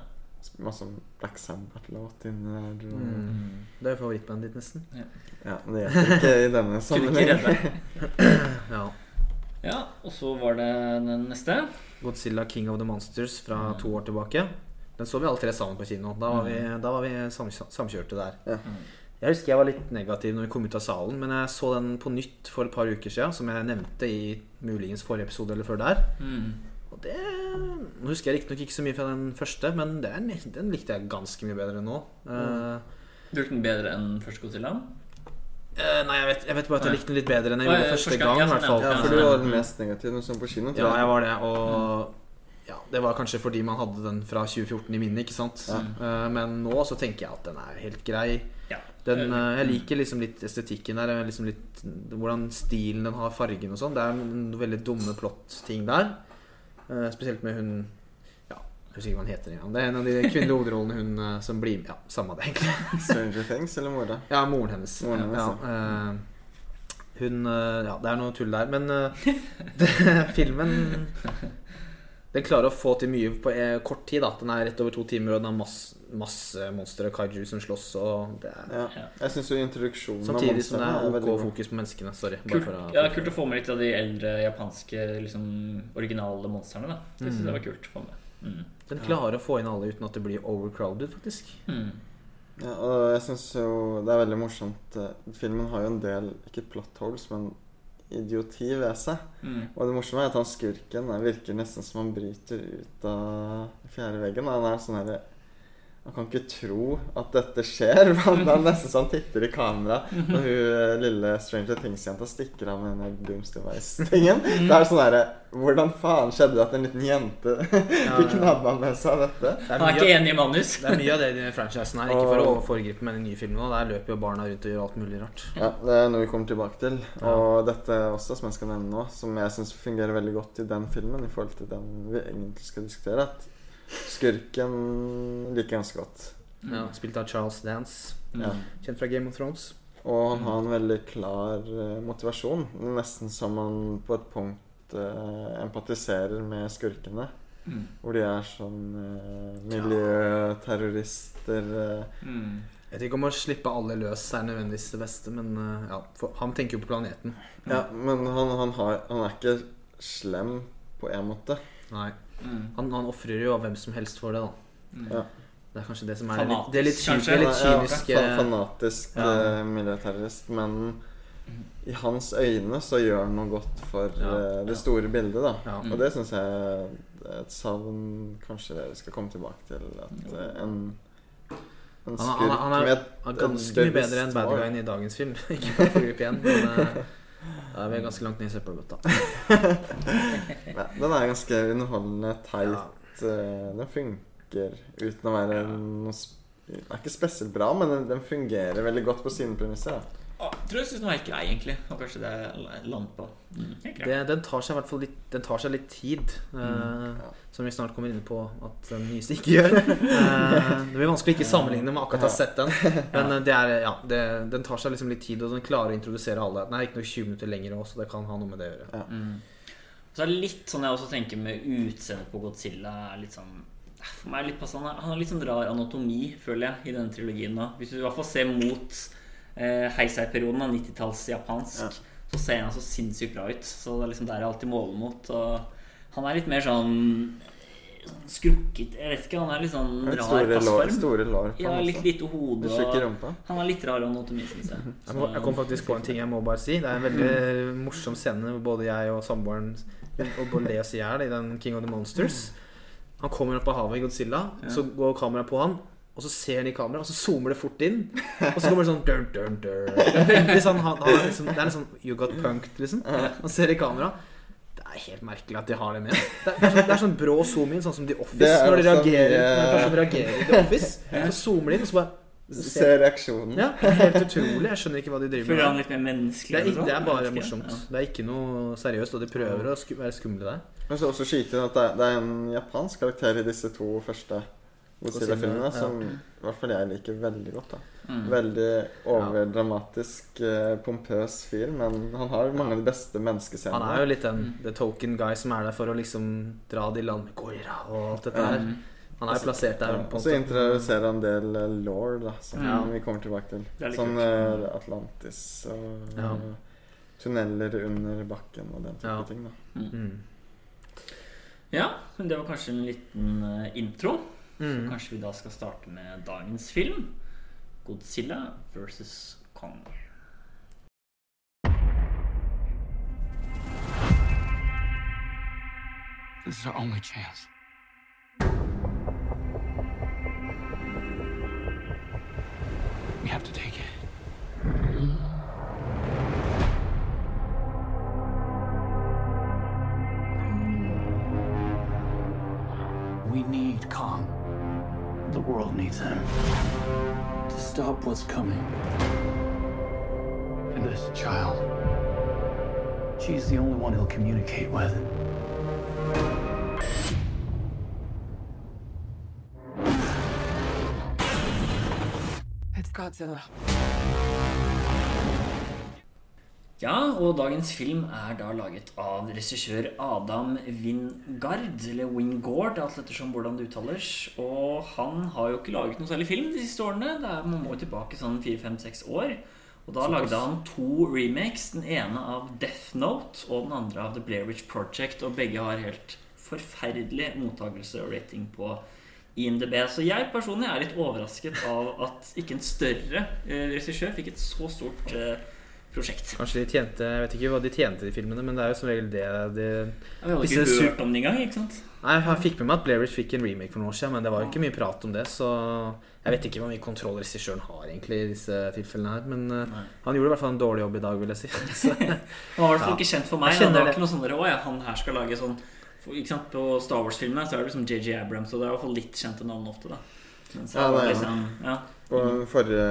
Masse Black Sabbath-låt inni der. Og, Mm. Det er jo favorittbandet ditt, nesten. Ja, men det hjelper ikke i denne [LAUGHS] sammenhengen. [CLEARS THROAT] Ja. Ja, og så var det den neste. Godzilla King of the Monsters fra to år tilbake. Den så vi alle tre sammen på kino. Da var vi, da var vi sam, samkjørte der. Ja. Jeg husker jeg var litt negativ når vi kom ut av salen, men jeg så den på nytt for et par uker siden, som jeg nevnte i muligens forrige episode eller før der. Mm. Og det Nå husker jeg riktignok ikke så mye fra den første, men den, den likte jeg ganske mye bedre nå. Eh, Du likte den bedre enn første Godzilla? Uh, nei, jeg vet, jeg vet bare at jeg likte den litt bedre enn jeg gjorde første første gang. ja, sånn, Ja, for du var den mest negative den på kino, Ja, jeg. var det. Og ja, det var kanskje fordi man hadde den fra 2014 i minnet, ikke sant. Ja. Eh, Men nå så tenker jeg at den er helt grei. Den, jeg liker liksom litt estetikken der. Liksom litt, hvordan stilen den har, fargen og sånn. Det er noen veldig dumme plott-ting der. Eh, Spesielt med hun Ja, jeg husker ikke hva hun heter engang. Det er en av de kvinnelige hovedrollene hun eh, som blir med. Ja, samme det, egentlig. [LAUGHS] Stranger Things eller mora? Ja, moren hennes. Moren hennes, ja, ja. hun eh, Ja, det er noe tull der. Men [LAUGHS] det, filmen Den klarer å få til mye på eh, kort tid. da Den er rett over to timer, og den har masse, masse monstre og kaiju som slåss. Og det er, Ja. Jeg syns jo introduksjonen av samtidig som det er OK fokus på menneskene. Sorry. Bare Kult, for å, ja, kult å få med litt av de eldre japanske liksom, originale monstrene. da Det synes Mm. jeg var kult å få med. Mm. Den klarer å få inn alle uten at det blir overcrowded, faktisk. Mm. Ja, og jeg syns jo det er veldig morsomt eh, Filmen har jo en del, ikke plot holes, men idioti ved seg. Mm. Og det morsomme er at han skurken virker nesten som han bryter ut av fjerde veggen. Han er sånn herre Han kan ikke tro at dette skjer. [LAUGHS] Han er nesten så han titter i kamera når hun eh, lille Stranger Things-jenta stikker av med den der Dooms Device-tingen. Det er sånn derre Hvordan faen skjedde det at en liten jente [LAUGHS] fikk nabba med seg dette? Han er ikke enig i manus. det er mye av det i franchisen her. Ikke for å Og- foregripe men i nye filmene. Der løper jo barna rundt og gjør alt mulig rart. Ja, Det er noe vi kommer tilbake til. Og dette også, som jeg skal nevne nå, som jeg syns fungerer veldig godt i den filmen, i forhold til den vi egentlig skal diskutere, at skurken liker jeg ganske godt. Ja, Spilt av Charles Dance, Mm. Ja. kjent fra Game of Thrones. Og han har en veldig klar eh, motivasjon. Nesten som han på et punkt eh, empatiserer med skurkene. Mm. Hvor de er sånn eh, miljøterrorister eh. Mm. Jeg vet ikke om å slippe alle løs er nødvendigvis det beste, men uh, ja, for, han tenker jo på planeten. Ja, men han, han, har, han er ikke slem på en måte. Nei. Mm. Han, han ofrer jo hvem som helst for det, da. Mm. Ja. Det er kanskje det som er det litt, det er litt, kyniske Ja, eh, Fanatisk Ja. uh, miljøterrorist. Men i hans øyne så gjør han noe godt for Ja, eh, det ja. store bildet, da. Ja. Og det syns jeg er et savn kanskje vi skal komme tilbake til. At uh, en, en Han, han, han, er, han er ganske mye bedre enn bad guyen i dagens film. [LAUGHS] ikke for å foregripe igjen, men uh, [LAUGHS] da er vi ganske langt ned i søppelbøtta. [LAUGHS] ja, Den er ganske underholdende, teit. Eh, Den funker uten å være noe Den er ikke spesielt bra, men den, den fungerer veldig godt på sine premisser. da. Tror jeg synes den var helt grei, egentlig. Og kanskje det er land på. Mm. Det, den tar seg i hvert fall litt, den tar seg litt tid, eh, som vi snart kommer inn på at den nyeste ikke gjør. [LAUGHS] Eh, det blir vanskelig å ikke sammenligne med akkurat å ha sett den, [LAUGHS] men eh, det er, ja, det, den tar seg liksom litt tid, og den klarer å introdusere alle. Den er ikke noe 20 minutter lenger òg, så det kan ha noe med det å gjøre. Mm. Så er det litt sånn jeg også tenker med utseendet på Godzilla. Er litt sånn for meg er litt passende. Han har litt sånn rar anatomi, føler jeg, i denne trilogien. nå Hvis du i hvert fall ser mot eh, Heisei-perioden, av 90-talls japansk, Ja. så ser han så sinnssykt bra ut. Så det er liksom der jeg alltid måler mot. Og han er litt mer sånn skrukket Jeg vet ikke, han er litt sånn Litt rar store lår, store lår på Ja, han litt lite hode. Og han er litt rar anatomi, syns jeg. Jeg, må, jeg kom faktisk på en ting jeg må bare si. Det er en veldig morsom scene hvor både jeg og samboeren le oss i hjel i den King of the Monsters. Han kommer opp av havet i Godzilla, Ja. så går kameraet på han. Og så ser han i kamera, og så zoomer det fort inn. Og så kommer det sånn dun, dun, dun. Det er veldig sånn, han, han er liksom, det er litt sånn You got punked, liksom. Han ser i kamera. Det er helt merkelig at de har det med. Det er, det er, sånn, det er sånn brå zoom-in, sånn som The Office. Det Når de reagerer, når en person reagerer i The Office, så zoomer de inn, og så bare Se ser reaksjonen. Ja, helt utrolig. Jeg skjønner ikke hva de driver Føler med. han litt mer menneskelig? Det er, ikke, det er bare morsomt. Det er ikke noe seriøst, og de prøver å sku være skumle der. Men så også skyte inn at det er, det er en japansk karakter i disse to første Godzilla-filmene ja. som i hvert fall jeg liker veldig godt. da Mm. Veldig overdramatisk, eh, pompøs fyr, men han har mange av de beste Han er jo litt den the token guy som er der for å liksom dra de land med Goira og alt dette her. Mm. Han er jo plassert der. Ja, og så introduserer han en del eh, law, da, som Ja. vi kommer tilbake til. Sånn kult. eh, Atlantis og Ja. tunneler under bakken og den type Ja. ting. da Mm. Ja, men det var kanskje en liten intro. Så Mm. kanskje vi da skal starte med dagens film. Godzilla versus Kong. This is our only chance. We have to take it. We need Kong. The world needs him. To stop what's coming. And this child. She's the only one he'll communicate with. It's Godzilla. Ja, og dagens film er da laget av regissør Adam Wingard, eller Wingard, alt ettersom hvordan det uttales. Og han har jo ikke laget noe særlig film de siste årene. Det er, man må tilbake sånn 4-5-6 år. Og da lagde han to remakes. Den ene av Death Note og den andre av The Blair Witch Project. Og begge har helt forferdelig mottakelse og rating på IMDb. Så jeg personlig er litt overrasket av at ikke en større eh, regissør fikk et så stort eh, prosjekt. Kanskje de tjente Jeg vet ikke hva de tjente i filmene, men det er jo som regel det de Vi hadde ikke hørt om det engang. ikke sant? Nei, jeg fikk med meg at Blair Witch fikk en remake for noen år siden, men det var jo ikke mye prat om det, så jeg vet ikke hvor mye kontroll regissøren har egentlig i disse tilfellene her. Men eh, Nei. han gjorde i hvert fall en dårlig jobb i dag, vil jeg si. [LAUGHS] Så, Han var i hvert fall ikke kjent for meg. han Det var ikke noe sånn der, Å ja, han her skal lage sånn for, ikke sant? På Star Wars-filmene så er det liksom JJ Abrams, og det er i hvert fall litt kjente navn ofte. da Mens Ja, det er liksom, ja. Og forrige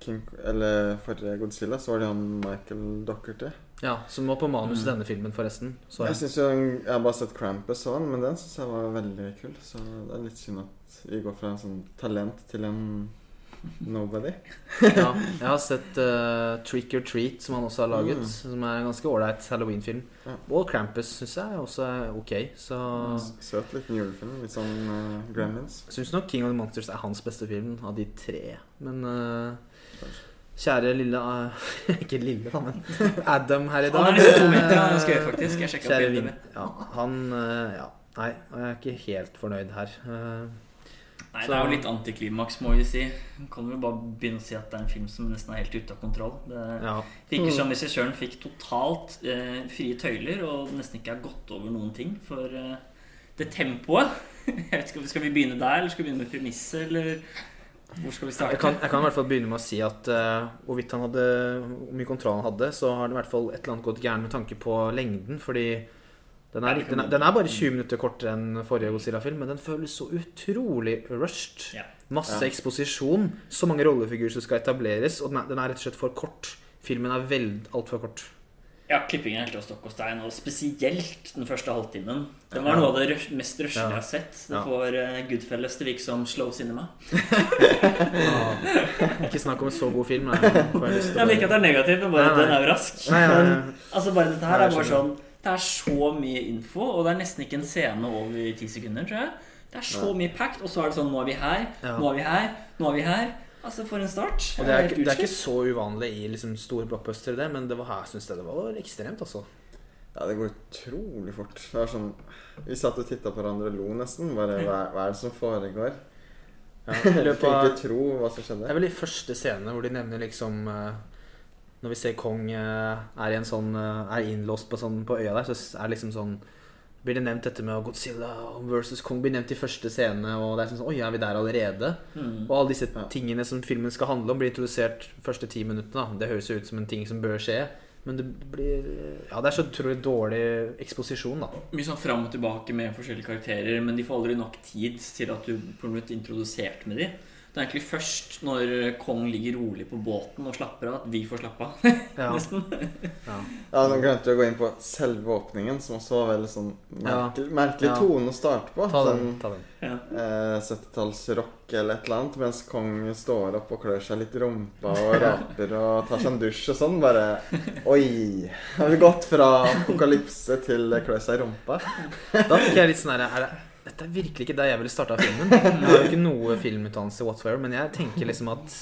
King, eller forrige Godzilla så var det han Michael Dockerty. ja, Som var på manus i Mm. denne filmen, forresten. Så Jeg synes jo Jeg har bare sett Krampus og den, men den syns jeg var veldig kul. Så det er litt synd at vi går fra en sånn talent til en nobody. [LAUGHS] Ja, jeg har sett uh, Trick or Treat, som han også har laget. Mm. Som er en ganske ålreit halloween-film. Ja. Og Krampus syns jeg også er ok. Så Søt liten julefilm. Litt sånn uh, Gremlins. syns nok King of the Monsters er hans beste film av de tre. Men Kanskje. Kjære lille eh, [LAUGHS] Ikke lille, da, men [LAUGHS] Adam her i dag. Han er liksom to meter, han skrevet faktisk. Jeg Kjære opp Vin. Ja, han eh, Ja. Nei, jeg er ikke helt fornøyd her. Eh, Nei, Så- Det er jo litt antiklimaks, må vi si. Kan vi bare begynne å si at det er en film som nesten er helt ute av kontroll. Det ja. virker som regissøren fikk totalt eh, frie tøyler og nesten ikke har gått over noen ting for eh, det tempoet. [LAUGHS] Jeg vet ikke, Skal vi begynne der, eller skal vi begynne med premisset, eller hvor skal vi starte? Jeg kan, jeg kan i hvert fall begynne med å si at uh, hvorvidt han hadde hvor mye kontroll han hadde, så har det i hvert fall et eller annet gått gærent med tanke på lengden. Fordi den er, den er, den er bare 20 minutter kortere enn forrige Godzilla-film, men den føles så utrolig rushed. Ja. Masse Ja. eksposisjon, så mange rollefigurer som skal etableres, og den er, den er rett og slett for kort. Filmen er altfor kort. Ja, klippingen er helt av stokk og stein, og spesielt den første halvtimen. Den var noe av det mest Ja. jeg har sett. Det Ja. får uh, Goodfellas til å virke som slow cinema. [LAUGHS] Ikke snakk om en så god film. Jeg Jeg liker at det er negativt, men bare Nei, nei. den er jo rask. Nei, nei, nei. Men, altså bare dette her Nei, er bare sånn Det er så mye info, og det er nesten ikke en scene over ti sekunder, tror jeg. Det er så mye packed, og så er det sånn Nå er vi her, Ja. nå er vi her, nå er vi her. Altså, for en start. Og det er, ikke, det er ikke så uvanlig i liksom store blockbustere, det, men det var her syns jeg det var ekstremt, altså. Ja, det går utrolig fort. Det er sånn Vi satt og titta på hverandre og lo nesten. Bare hva, hva er det som foregår? Ja, [LAUGHS] Jeg løpet kan av ikke tro hva som skjedde. Det er vel i første scene hvor de nevner liksom eh, Når vi ser Kong eh, er i en sånn eh, Er innlåst på, sånn, på øya der, så er det liksom sånn blir det nevnt dette med Godzilla versus Kong blir nevnt i første scene, og det er sånn Oi, er vi der allerede? Mm. Og alle disse tingene som filmen skal handle om, blir introdusert første ti minuttene. Det høres jo ut som en ting som bør skje, men det blir Ja, det er så utrolig dårlig eksposisjon, da. Mye sånn fram og tilbake med forskjellige karakterer, men de får aldri nok tid til at du på en måte introdusert med de. Det er egentlig først når Kong ligger rolig på båten og slapper av, at vi får slappe av. [LAUGHS] Ja. Nesten. Ja. Ja, Nå glemte vi å gå inn på selve åpningen, som også var veldig sånn merkelig, merkelig Ja. tone å starte på. Ta Sånn den. Ta den. Ja. eh, 70-tallsrock eller et eller annet, mens Kong står opp og klør seg litt i rumpa og raper og tar seg en dusj og sånn. Bare Oi! Har vi gått fra apokalypse til klø seg i rumpa? Da fikk jeg litt sånn her er det, Dette er virkelig ikke der jeg ville starta filmen. Jeg har jo ikke noe filmutdannelse whatsoever, men jeg tenker liksom at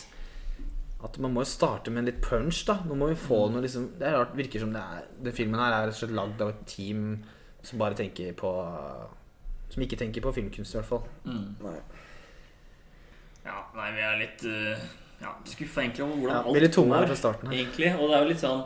At man må jo starte med en litt punch, da. Nå må vi få noe liksom Det er rart, virker som det er Den filmen her er rett og slett lagd av et team som bare tenker på Som ikke tenker på filmkunst, i hvert fall. Mm. Nei. Ja, nei, vi er litt uh, ja, skuffa egentlig over hvordan Ja, alt her. Egentlig. Og det er jo litt sånn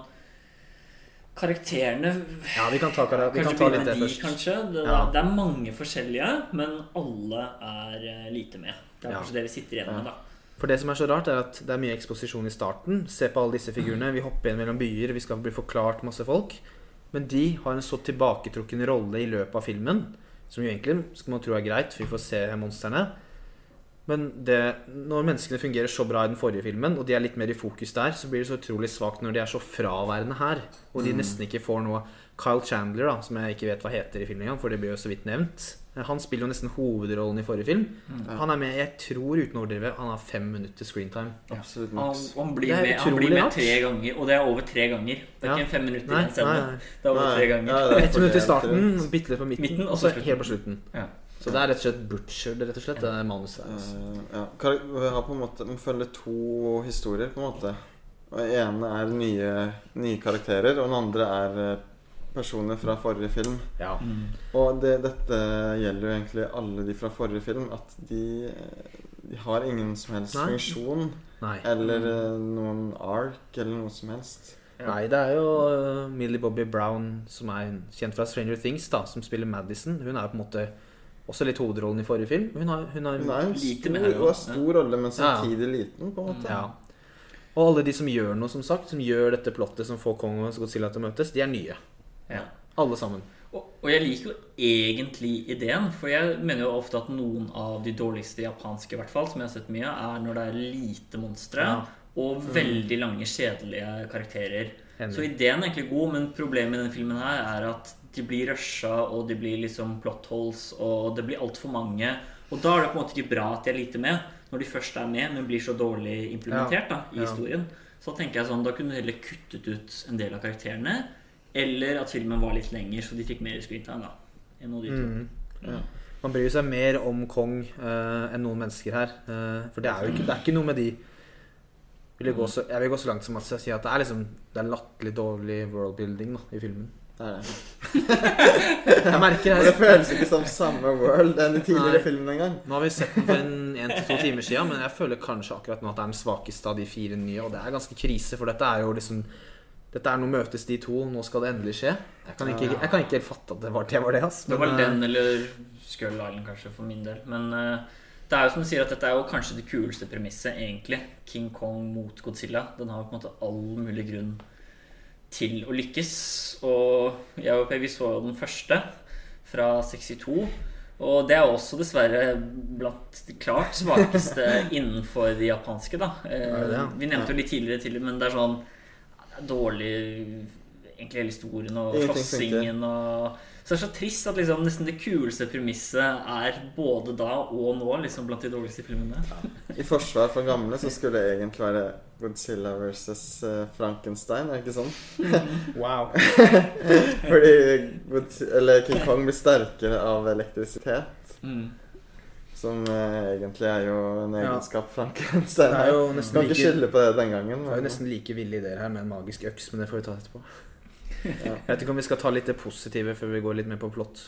Karakterene Ja, vi kan ta, vi Kanskje kan ta litt det først. kanskje. Det, Ja. det er mange forskjellige, men alle er eh, lite med. Det er Ja. kanskje det vi sitter igjen med, da. For det som er så rart, er at det er mye eksposisjon i starten. Se på alle disse figurene. Vi hopper igjen mellom byer, vi skal bli forklart masse folk. Men de har en så tilbaketrukken rolle i løpet av filmen, som jo egentlig skal man tro er greit, for vi får se monstrene. Men det, når menneskene fungerer så bra i den forrige filmen, og de er litt mer i fokus der, så blir det så utrolig svakt når de er så fraværende her. Og de nesten ikke får noe Kyle Chandler, da, som jeg ikke vet hva heter i filmen engang, for det blir jo så vidt nevnt. Han spiller jo nesten hovedrollen i forrige film. Han er med, jeg tror uten å overdrive, han har fem minutter screentime. Absolutt Han, maks. han, blir med, han blir med tre ganger, og det er over tre ganger. Det er Ja. ikke en fem minutter i en scene. Det er over Nei, tre ganger. ja, er Ett minutt i starten, bitte litt på midten, Midten, og så helt på slutten. Ja. Så det er rett og slett butcher, rett og slett, det manuset deres. Eh, ja. Vi har på en måte Man følger to historier, på en måte. Og Den ene er nye, nye karakterer, og den andre er eh, personer fra forrige film. Ja. Mm. Og det, dette gjelder jo egentlig alle de fra forrige film. At de, de har ingen som helst Nei. funksjon. Nei. Eller eh, noen ark, eller noe som helst. Ja. Nei, det er jo uh, Millie Bobby Brown, som er kjent fra Stranger Things, da, som spiller Madison. Hun er jo på en måte også litt hovedrollen i forrige film. Hun har, hun har, Hun er en Lite stor, med her, ja. stor rolle, men Ja. samtidig liten, på en måte. ja. Og alle de som gjør noe, som sagt, som gjør dette plottet som får Kong og Godzilla til å møtes, de er nye. Ja. Alle sammen. Og, og jeg liker jo egentlig ideen, for jeg mener jo ofte at noen av de dårligste japanske, i hvert fall, som jeg har sett mye, er når det er lite monstre Ja. og veldig lange, kjedelige karakterer. Henry. Så ideen er egentlig god, men problemet i denne filmen her er at de blir rusha, og de blir liksom plot holes, og det blir altfor mange. Og da er det på en måte ikke bra at de er lite med, når de først er med, men blir så dårlig implementert da, i Ja. historien. Så da tenker jeg sånn, da kunne du heller kuttet ut en del av karakterene, eller at filmen var litt lenger, så de fikk mer screentime, da. enn noe de to. Mm. Ja. Man bryr seg mer om Kong uh, enn noen mennesker her. Uh, for det er jo ikke, det er ikke noe med de vil jeg, gå så, jeg vil gå så langt som å si at det er liksom Det er latterlig dårlig worldbuilding i filmen. Det er det. [LAUGHS] Jeg merker Og det her føles ikke som samme world enn de tidligere Nei. filmene engang. Nå har vi sett den for en, en til to timer siden, men jeg føler kanskje akkurat nå at det er den svakeste av de fire nye. Og det er ganske krise, for dette er jo liksom Dette er Nå møtes de to, nå skal det endelig skje. Jeg kan ikke, jeg kan ikke helt fatte at det var det, var det ass. Det var Men, den eh, eller Skull Island, kanskje, for min del. Men uh, det er jo som du sier at dette er jo kanskje det kuleste premisset, egentlig. King Kong mot Godzilla. Den har jo på en måte all mulig grunn til å lykkes. Og jeg og Per, vi så jo den første fra 62. Og det er også dessverre blant de klart svakeste [LAUGHS] innenfor de japanske, da. Eh? Vi nevnte jo litt tidligere til men det er sånn dårlig Egentlig hele historien og slåssingen og Så det er så trist at liksom nesten det kuleste premisset er både da og nå liksom blant de dårligste filmene. I forsvar for gamle så skulle det egentlig være Godzilla versus eh, Frankenstein, er det ikke sånn? Wow. [LAUGHS] Fordi eller King Kong blir sterkere av elektrisitet. Mm. Som eh, egentlig er jo en Ja. egenskap Frankenstein Det er jo har. Kan ikke like- skylde på det den gangen. Det er jo nesten like ville ideer her med en magisk øks, men det får vi ta etterpå. Ja. Jeg vet ikke om vi skal ta litt det positive før vi går litt mer på plott.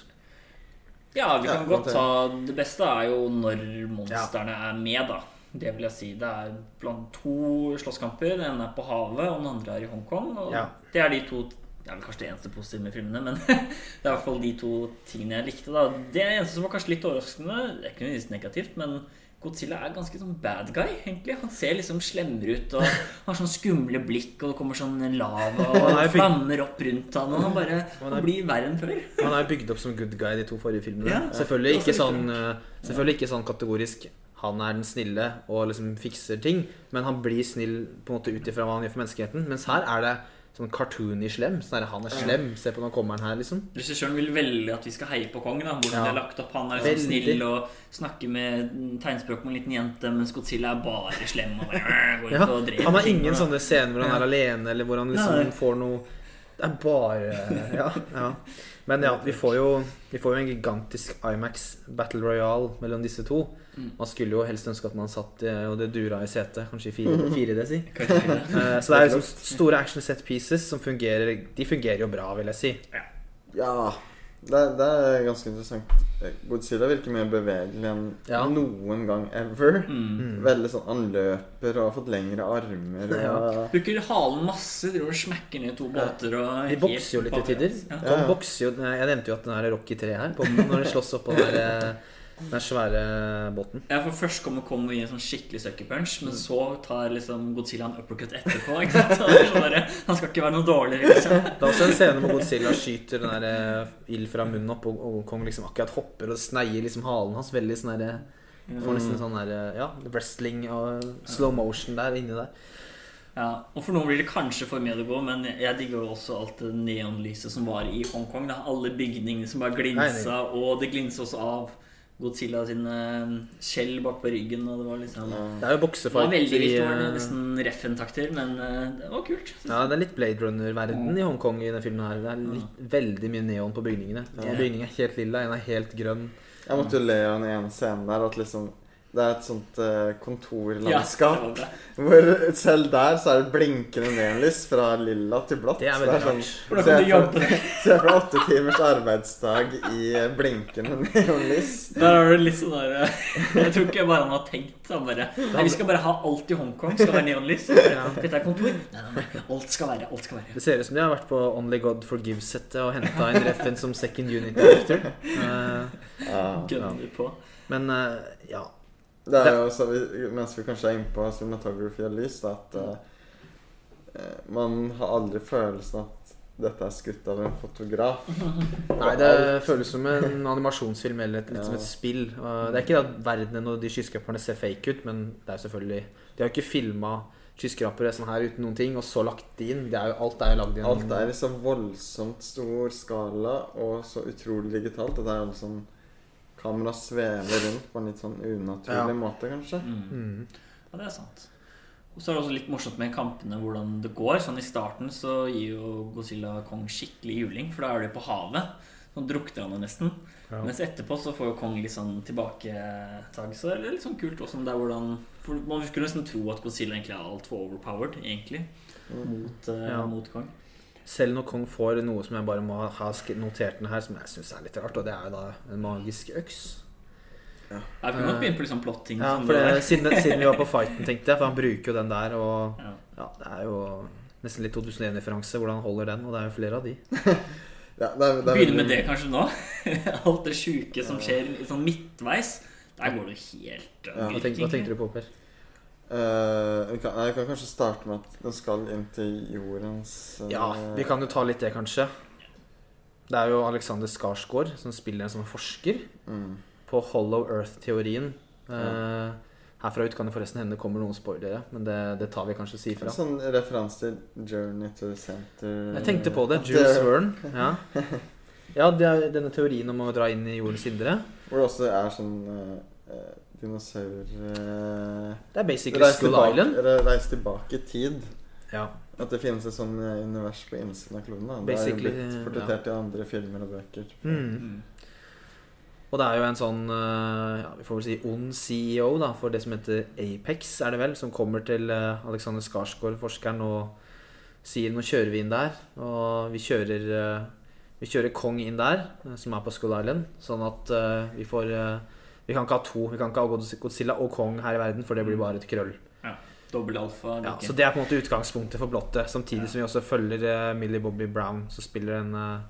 Ja, vi kan godt godt ta Det beste er jo når monstrene er med, da. Det vil jeg si. Det er blant to slåsskamper. Den ene er på havet, og den andre er i Hongkong. Og Ja. det er de to Det er vel kanskje det eneste positive med filmene, men [LAUGHS] det er i hvert fall de to tingene jeg likte. da Det eneste som var kanskje litt overraskende, det er ikke nødvendigvis negativt, men Godzilla er ganske sånn bad guy, egentlig. Han ser liksom slemmere ut og har sånn skumle blikk, og det kommer sånn lava og [LAUGHS] er flammer opp rundt han, og han bare Han blir verre enn før. Han er bygd opp som good guy de to forrige filmene. Ja, selvfølgelig, ikke sånn, eh, selvfølgelig ikke sånn kategorisk han er den snille og liksom fikser ting, men han blir snill på en måte ut ifra hva han gjør for menneskeheten. Mens her er det sånn cartoony slem. Sånn der, han er slem. Se på nå kommer han her, liksom. Regissøren vil veldig at vi skal heie på kongen. Da, hvordan Ja. de har lagt opp Han er liksom snill og snakker med tegnspråk med en liten jente, mens Godzilla er bare slem og bare går ut Ja, og dreper han har ingen og- sånne scener hvor han er alene, eller hvor han Nei. liksom får noe Det er bare Ja. ja. Men ja, vi får jo Vi får jo en gigantisk Imax Battle Royale mellom disse to. Mm. Man skulle jo helst ønske at man satt eh, og det dura i setet, kanskje i 4D, det, si. Eh, Så det er liksom store action set pieces som fungerer De fungerer jo bra, vil jeg si. ja, det, det er ganske interessant. Godzilla virker mer bevegelig enn Ja. noen gang ever. Mm. Veldig sånn Han løper og har fått lengre armer. Ja. Og, Bruker halen masse, driver og smekker ned to båter og De bokser jo litt til tider. Ja. Ja, bokser jo Jeg nevnte jo at den er Rocky 3 her, på, når de slåss oppå der, eh, den svære båten. Ja, for Først kommer Kong og gir en sånn skikkelig sucker punch, men så tar liksom Godzilla en uppercut etterpå. ikke sant? Er sånn han skal ikke være noe dårlig. liksom. Det er også en scene hvor Godzilla skyter den der eh, ild fra munnen opp, og, og Kong liksom akkurat hopper og sneier liksom halen hans. Veldig sånn derre Får nesten sånn der, eh, ja, wrestling og slow motion der inni der. Ja, og For noen blir det kanskje for mye å gå, men jeg digger jo også alt det neonlyset som var i Hongkong. da. Alle bygningene som bare glinsa, og det glinser også av Godzilla sine skjell bak på ryggen. Og det var liksom Det er jo Det var veldig vilt, det var eh, nesten Reffen-takter, men eh, det var kult. Ja, det er litt Blade Runner-verden i Hongkong i denne filmen her. Det er litt, veldig mye neon på bygningene. Ja, bygningen er helt lilla, en er helt grønn. jeg måtte jo le av den ene scenen der at liksom det er et sånt eh, Ja, det kontorlandskap [LAUGHS] var hvor selv der så er det blinkende neonlys fra lilla til blått. Det er Så rart. sånn. Hvordan kan du jobbe? Se for deg åtte timers arbeidsdag i eh, blinkende [LAUGHS] neonlys. Der er det litt sånn der eh, [LAUGHS] Jeg tror ikke bare han har tenkt han bare, Nei, Vi skal bare ha alt i Hongkong. Skal være neonlys. Dette er kontor. Nei, nei, nei. Alt skal være. Alt skal være. Det ser ut som de har vært på Only God Forgives-settet og henta inn Reffen som second unit director. Uh, Ja. Gønner på. men uh, ja. Det er jo også, Mens vi kanskje er inne på cinematography og lys, at eh, man har aldri følelsen at dette er skutt av en fotograf. [LAUGHS] Nei, det føles som en animasjonsfilm eller litt som et spill. Det er ikke at verdenen og de skyskraperne ser fake ut, men det er jo selvfølgelig De har jo ikke filma skyskrapere sånn her uten noen ting, og så lagt de inn. Det er jo, alt er lagd inn. Alt er i så voldsomt stor skala og så utrolig digitalt. Og det er jo liksom Kameraet svever rundt på en litt sånn unaturlig Ja. måte, kanskje. Mm. Mm. Ja, det er sant. Og så er det også litt morsomt med kampene hvordan det går. Sånn I starten så gir jo Godzilla Kong skikkelig juling, for da er de på havet. Nå drukner han jo nesten. Ja. Mens etterpå så får jo Kong litt sånn tilbaketag. Så det er litt sånn kult også det er hvordan For Man skulle nesten tro at Godzilla egentlig er altfor overpowered, egentlig, mot, eh, Ja. mot Kong. Selv når Kong får noe som jeg bare må ha notert den her, som jeg syns er litt rart, og det er jo da en magisk øks. Jeg kunne nok begynne på litt sånn plotting. Ja, for det, siden, siden vi var på [LAUGHS] fighten, tenkte jeg, for han bruker jo den der, og Ja. ja, det er jo nesten litt 2001-referanse hvordan han holder den, og det er jo flere av de. [LAUGHS] Ja, det er, det er Begynne med det kanskje nå. [LAUGHS] Alt det sjuke som skjer sånn midtveis. Der går det helt uh, Ja, Hva, tenkte, hva tenkte du på, Per? Vi, kan, vi kan kanskje starte med at den skal inn til jordens uh, Ja, vi kan jo ta litt det, kanskje. Det er jo Alexander Skarsgård som spiller en som forsker mm. på Hollow Earth-teorien. Eh, herfra ut kan det forresten hende det kommer noen spoilere, men det, det tar vi kanskje si En fra. sånn referanse til Journey to the Center. Jeg tenkte på det. Jules Verne. [LAUGHS] Ja. ja, det er denne teorien om å dra inn i jordens indre. Hvor det også er sånn eh, dinosaur eh, Det er basically reis Skull tilbake, Island. eller Reis tilbake i tid. Ja. At det finnes et sånn eh, univers på innsiden av kloden. Da. Det er jo Basically, blitt portrettert i andre filmer og bøker. Mm. Mm. Og det er jo en sånn eh, ja, vi får vel si ond CEO da, for det som heter Apex, er det vel, som kommer til eh, Alexander Skarsgård, forskeren, og sier nå kjører vi inn der. Og vi kjører, eh, vi kjører Kong inn der, eh, som er på Skull Island, sånn at eh, vi får eh, Vi kan ikke ha to. Vi kan ikke ha Godzilla og Kong her i verden, for det blir bare et krøll. Ja. alfa. Ja, så det er på en måte utgangspunktet for blottet. Samtidig som vi også følger eh, Millie Bobby Brown, som spiller en uh,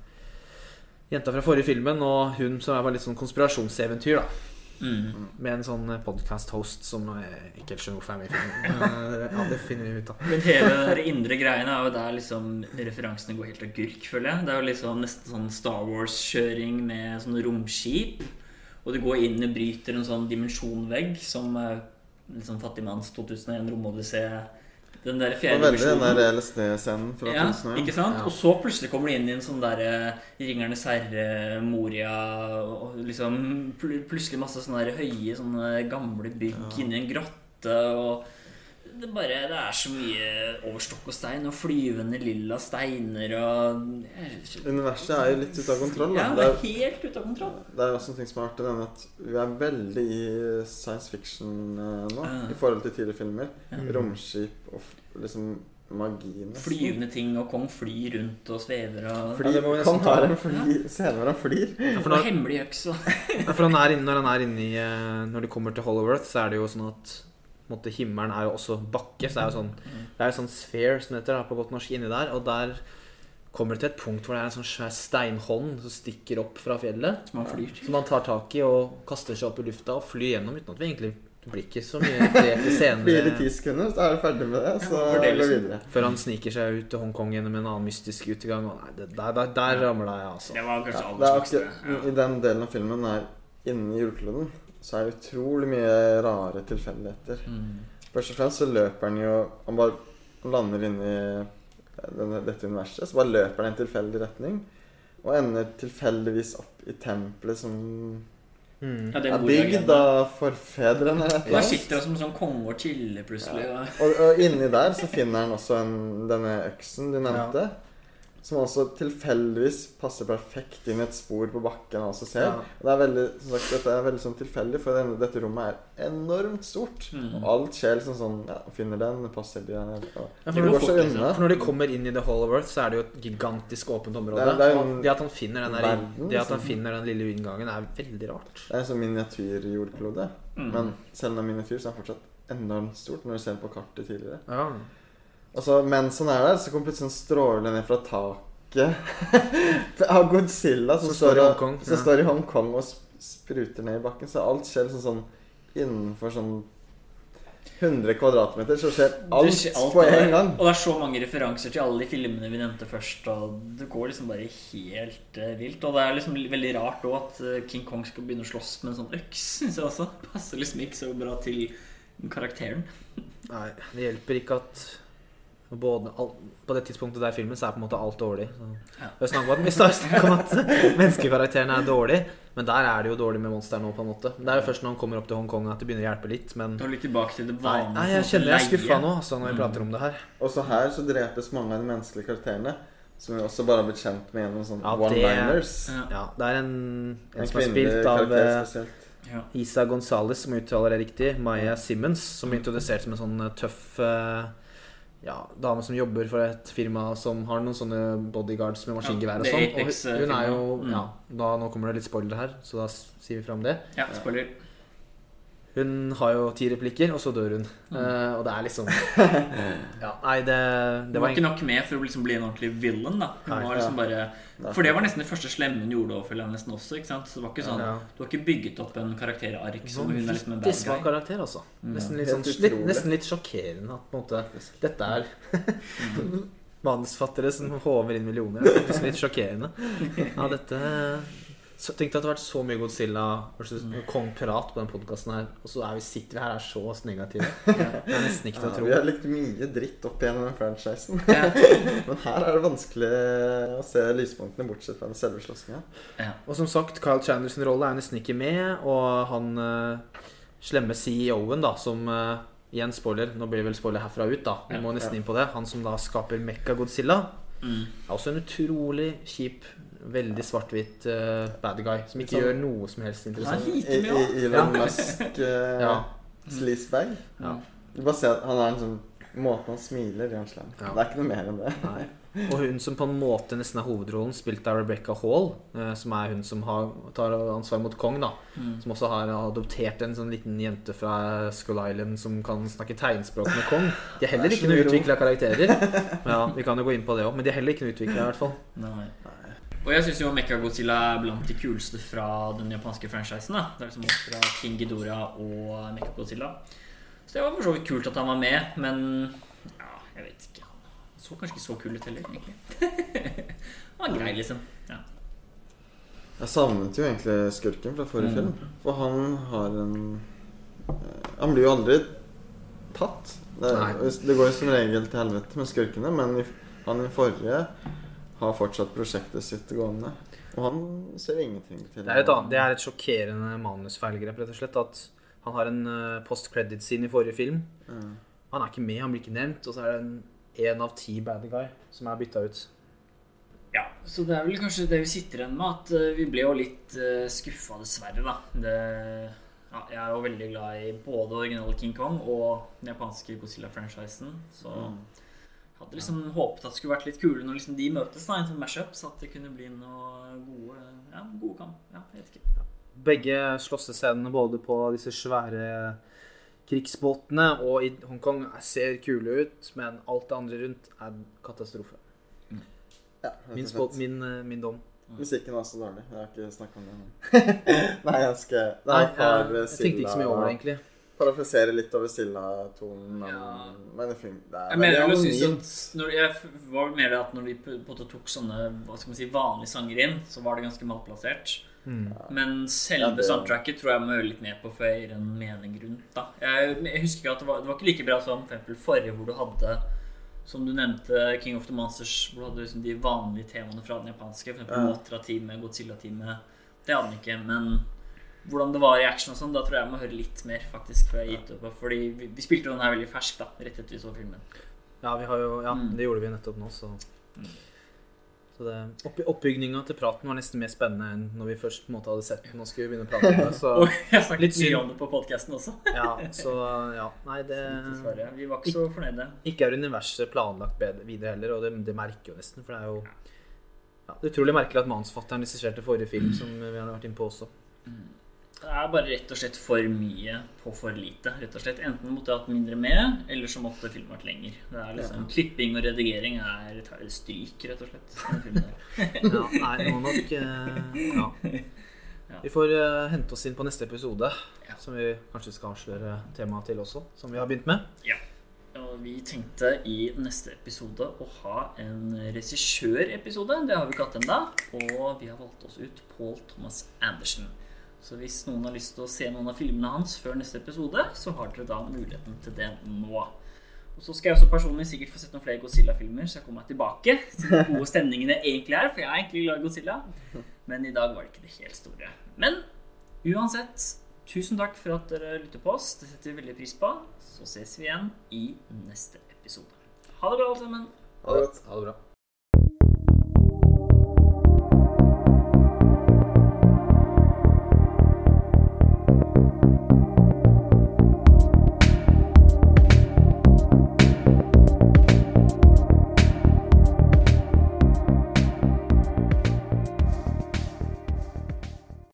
jenta fra forrige filmen, og hun som er bare litt sånn konspirasjonseventyr, da. Mm. Med en sånn podcast-host som jeg ikke helt skjønner hvorfor er med i filmen. [LAUGHS] Eh, Ja, det finner vi ut av. Men hele de indre greiene er jo der liksom referansene går helt agurk, føler jeg. Det er jo liksom nesten sånn Star Wars-kjøring med sånne romskip. Og du går inn og bryter en sånn dimensjonvegg som er liksom Fattigmanns 2001 romodyssé. Den der fjerde den der LSD-scenen fra Ja, 2001. ikke sant? Ja. Og så plutselig kommer du inn i en sånn der Ringernes herre, Moria og liksom pl Plutselig masse sånne der høye, sånne gamle bygg inni en grotte og det, bare, det er så mye over stokk og stein og flyvende lilla steiner og Universet er jo litt ute av kontroll. Ja, Da. det Det, er helt ute av kontroll. det er også en ting som er artig, nemlig at vi er veldig i science fiction eh, nå. Ja. I forhold til tidligere filmer. Ja. Romskip og liksom magien. nesten. Flyvende ting, og Kong flyr rundt og svever og Fly, Ja, det Kong har en fly, scene hvor han flyr. [LAUGHS] Ja, for når, hemmelig øks og for han er inne, når han er inne i eh, Når de kommer til Hollow Earth, så er det jo sånn at måte, himmelen er jo også bakke. Så det er jo sånn Det er jo sånn sphere, som det heter da, på godt norsk, inni der. Og der kommer det til et punkt hvor det er en sånn svær steinhånd som stikker opp fra fjellet. som han flyr. Som man tar tak i og kaster seg opp i lufta og flyr gjennom uten at vi egentlig Det blir ikke så mye flere Flyr Fire ti scener sekunder, så er du ferdig med det. Så Ja, det liksom. videre. før han sniker seg ut til Hongkong gjennom en annen mystisk utgang. Og nei, det, der, der, der ramla jeg, altså. Det var kanskje Ja, det er I den delen av filmen er inne i jordkloden, så er det utrolig mye rare tilfeldigheter. Mm. Først og fremst så løper han jo Han bare lander inni dette universet, så bare løper han i en tilfeldig retning. Og ender tilfeldigvis opp i tempelet som Mm. Ja, det er bygd av forfedrene. annet. sitter han som sånn konge og chiller plutselig. Og... Og, og inni der så finner han også en, denne øksen du nevnte. Som også tilfeldigvis passer perfekt inn i et spor på bakken. også ser Ja. Det er veldig, som sagt, Dette er veldig sånn tilfeldig, for denne, dette rommet er enormt stort. Mm. Og alt skjer liksom sånn Ja, finner den, passer de og, Ja, Det for, når, fort, liksom. for når de kommer inn i The Hall of Earth, så er det jo et gigantisk åpent område. Det er- det er en det at han finner den, der, verden, det at han finner den lille inngangen, er veldig rart. Det er en sånn miniatyrjordklode. Mm. Men selv om det er miniatyr, så er det fortsatt enormt stort når du ser på kartet tidligere. Ja. Og så mens han er der, så kommer plutselig en stråle ned fra taket [LAUGHS] av Godzilla som, står i Hongkong, ja. står i Hongkong og spruter ned i bakken. Så alt skjer liksom sånn innenfor sånn 100 kvadratmeter, så skjer alt, skjer alt på en gang. Og det er så mange referanser til alle de filmene vi nevnte først. Og det går liksom bare helt uh, vilt. Og det er liksom veldig rart òg at eh, King Kong skal begynne å slåss med en sånn øks. [LAUGHS] syns jeg også Passer liksom ikke så bra til karakteren. Nei, det hjelper ikke at både, all, På det tidspunktet der filmen så er på en måte alt dårlig. Så. Ja. Vi har snakket om om at [LAUGHS] menneskekarakterene er dårlig, men der er det jo dårlig med monster nå. på en måte Det er jo først når han kommer opp til Hongkong at det begynner å hjelpe litt. Men Da er litt tilbake til det nei, vanlige. nei jeg kjenner jeg er skuffa nå altså, når vi Mm. prater om det her. Også her så drepes mange av de menneskelige karakterene. Som vi også bare har blitt kjent med gjennom sånne Ja, one-liners. Ja. Ja, Det er en, en En som er spilt av eh. Ja. Isa Gonzales, som uttaler det riktig. Maya Simmons, som er introdusert som en sånn eh, tøff eh, ja, dame som jobber for et firma som har noen sånne bodyguards med maskingevær og sånn. Og hun er jo. Mm. ja, da, Nå kommer det litt spoiler her, så da sier vi fram det. ja, spoiler. Hun har jo ti replikker, og så dør hun. Mm. Uh, og det er liksom [LAUGHS] Ja, nei, det, Det var var ikke nok med for å liksom bli en ordentlig villain. da Hun Nei, var liksom bare For det var nesten det første slemme hun gjorde overfor nesten også. Ikke sant? Så det var ikke sånn Ja. Du har ikke bygget opp en karakterark som hun er liksom en bad guy. karakter, altså. Nesten litt, sånn, litt, nesten litt sjokkerende at på en måte dette er [LAUGHS] manusfattere som håver inn millioner. Det er faktisk litt sjokkerende. [LAUGHS] Ja, dette så, tenkte at det har vært så mye Godzilla versus Kong-prat på den podkasten her, og så er vi, sitter vi her og er så negative. [LAUGHS] Det er nesten ikke til å Ja, tro. vi har likt mye dritt opp igjennom den franchisen. Ja. [LAUGHS] Men her er det vanskelig å se lyspunktene, bortsett fra den selve slåssinga. Ja. Og som sagt, Kyle Chandlers rolle er nesten ikke med, og han uh, slemme CEO-en, da, som uh, Igjen spoiler, nå blir det vel spoiler herfra ut, da. Vi må nesten inn på det. Han som da skaper Mekka Godzilla, Mm. er også en utrolig kjip, veldig svart-hvitt uh, bad guy, som ikke Sånn- gjør noe som helst Han er interessant. I, i. Elon Musk uh, [LAUGHS] Ja. sleazebag. Ja. Du bare ser at han er en sånn Måten han smiler, han slem. Ja. Det er ikke noe mer enn det. Nei. Og hun som på en måte nesten er hovedrollen, spilt av Rebecca Hall, eh, som er hun som har, tar ansvar mot Kong, da. Mm. Som også har adoptert en sånn liten jente fra Skull Island som kan snakke tegnspråk med Kong. De er heller er ikke noe utvikla karakterer. Ja, Vi kan jo gå inn på det òg, men de er heller ikke noe utvikla, i hvert fall. Nei. Og jeg syns jo Mechagodzilla er blant de kuleste fra den japanske franchisen. da Det er liksom fra King Ghidorah og Mechagodzilla. Så det var for så vidt kult at han var med, men ja, jeg vet ikke. Han så kanskje ikke så kul ut heller, egentlig. [LAUGHS] han var grei, liksom. Ja. Jeg savnet jo egentlig skurken fra forrige Mm. film. For han har en eh, Han blir jo aldri tatt. Det, det går jo som regel til helvete med skurkene, men han i forrige har fortsatt prosjektet sitt gående. Og han ser ingenting til Det er et, annet- det er et sjokkerende manusfeilgrep, rett og slett. At han har en uh, post-credit-scene i forrige film. Mm. Han er ikke med, han blir ikke nevnt. Og så er det en én av ti bad guy som er bytta ut. ja, Så det er vel kanskje det vi sitter igjen med, at eh, vi ble jo litt uh, skuffa, dessverre, da. Det, ja, jeg er jo veldig glad i både originale King Kong og den japanske Godzilla-franchisen, så Mm. Hadde liksom håpet at det skulle vært litt kulere når liksom de møtes, da, i en sånn mashup, så at det kunne bli noe gode, ja, gode kamp. Ja, jeg vet ikke. Begge slåssescenene både på disse svære krigsbåtene og i Hongkong ser kule ut, men alt det andre rundt er katastrofe. Ja, rett Min, spot, min, eh, min dom. Musikken var så dårlig. Jeg har ikke snakket om det. [LAUGHS] Nei, jeg skal Nei, jeg, jeg tenkte ikke så mye over det, egentlig. Parafrasere litt over Silla-tonen. Men, Ja. men det, det er Jeg veldig synes anonymt. at når jeg var mer det at når de på en måte tok sånne hva skal man si, vanlige sanger inn, så var det ganske malplassert. Mm. Men selve Ja, det- soundtracket tror jeg må høre litt mer på for å gir en mening rundt. da Jeg, jeg husker ikke at det var, det var ikke like bra som for eksempel forrige, hvor du hadde som du nevnte, King of the Monsters, hvor du hadde liksom de vanlige temaene fra den japanske. For eksempel Ja. Motra-teamet, Godzilla-teamet. Det hadde den ikke. Men hvordan det var i action og sånn, da tror jeg jeg må høre litt mer, faktisk, før jeg gitt opp. Fordi vi, vi spilte den her veldig fersk, da, rett etter vi så filmen. Ja, vi har jo, ja, Mm. det gjorde vi nettopp nå, så Mm. Så det, opp, Oppbygninga til praten var nesten mer spennende enn når vi først på en måte hadde sett den og skulle begynne å prate om det. Så [LAUGHS] Og jeg snakket Litt mye om det på podkasten også. [LAUGHS] ja, så ja. Nei, det Dessverre. Vi var ikke så fornøyde. Ikke er universet planlagt bedre videre heller, og det, det merker jo nesten, for det er jo ja, Det er utrolig merkelig at manusforfatteren regisserte forrige film, som vi har vært inne på også. Det er bare rett og slett for mye på for lite. rett og slett Enten måtte jeg hatt mindre med, eller så måtte filmen vært lenger. Det er liksom Klipping og redigering er tar stryk, rett og slett. [LAUGHS] Ja, nei, nå nok eh, ja. Vi får uh, hente oss inn på neste episode, Ja. som vi kanskje skal avsløre temaet til også, som vi har begynt med. Og vi tenkte i neste episode å ha en regissørepisode. Det har vi ikke hatt ennå. Og vi har valgt oss ut Paul Thomas Anderson. Så hvis noen har lyst til å se noen av filmene hans før neste episode, så har dere da muligheten til det nå. Og så skal jeg også personlig sikkert få sett noen flere Godzilla-filmer, så jeg kommer meg tilbake til den gode stemningen jeg egentlig er, for jeg er egentlig glad i Godzilla. Men i dag var det ikke det helt store. Men uansett, tusen takk for at dere lytter på oss. Det setter vi veldig pris på. Så ses vi igjen i neste episode. Ha det bra, alle sammen. Ha det. Ha det bra.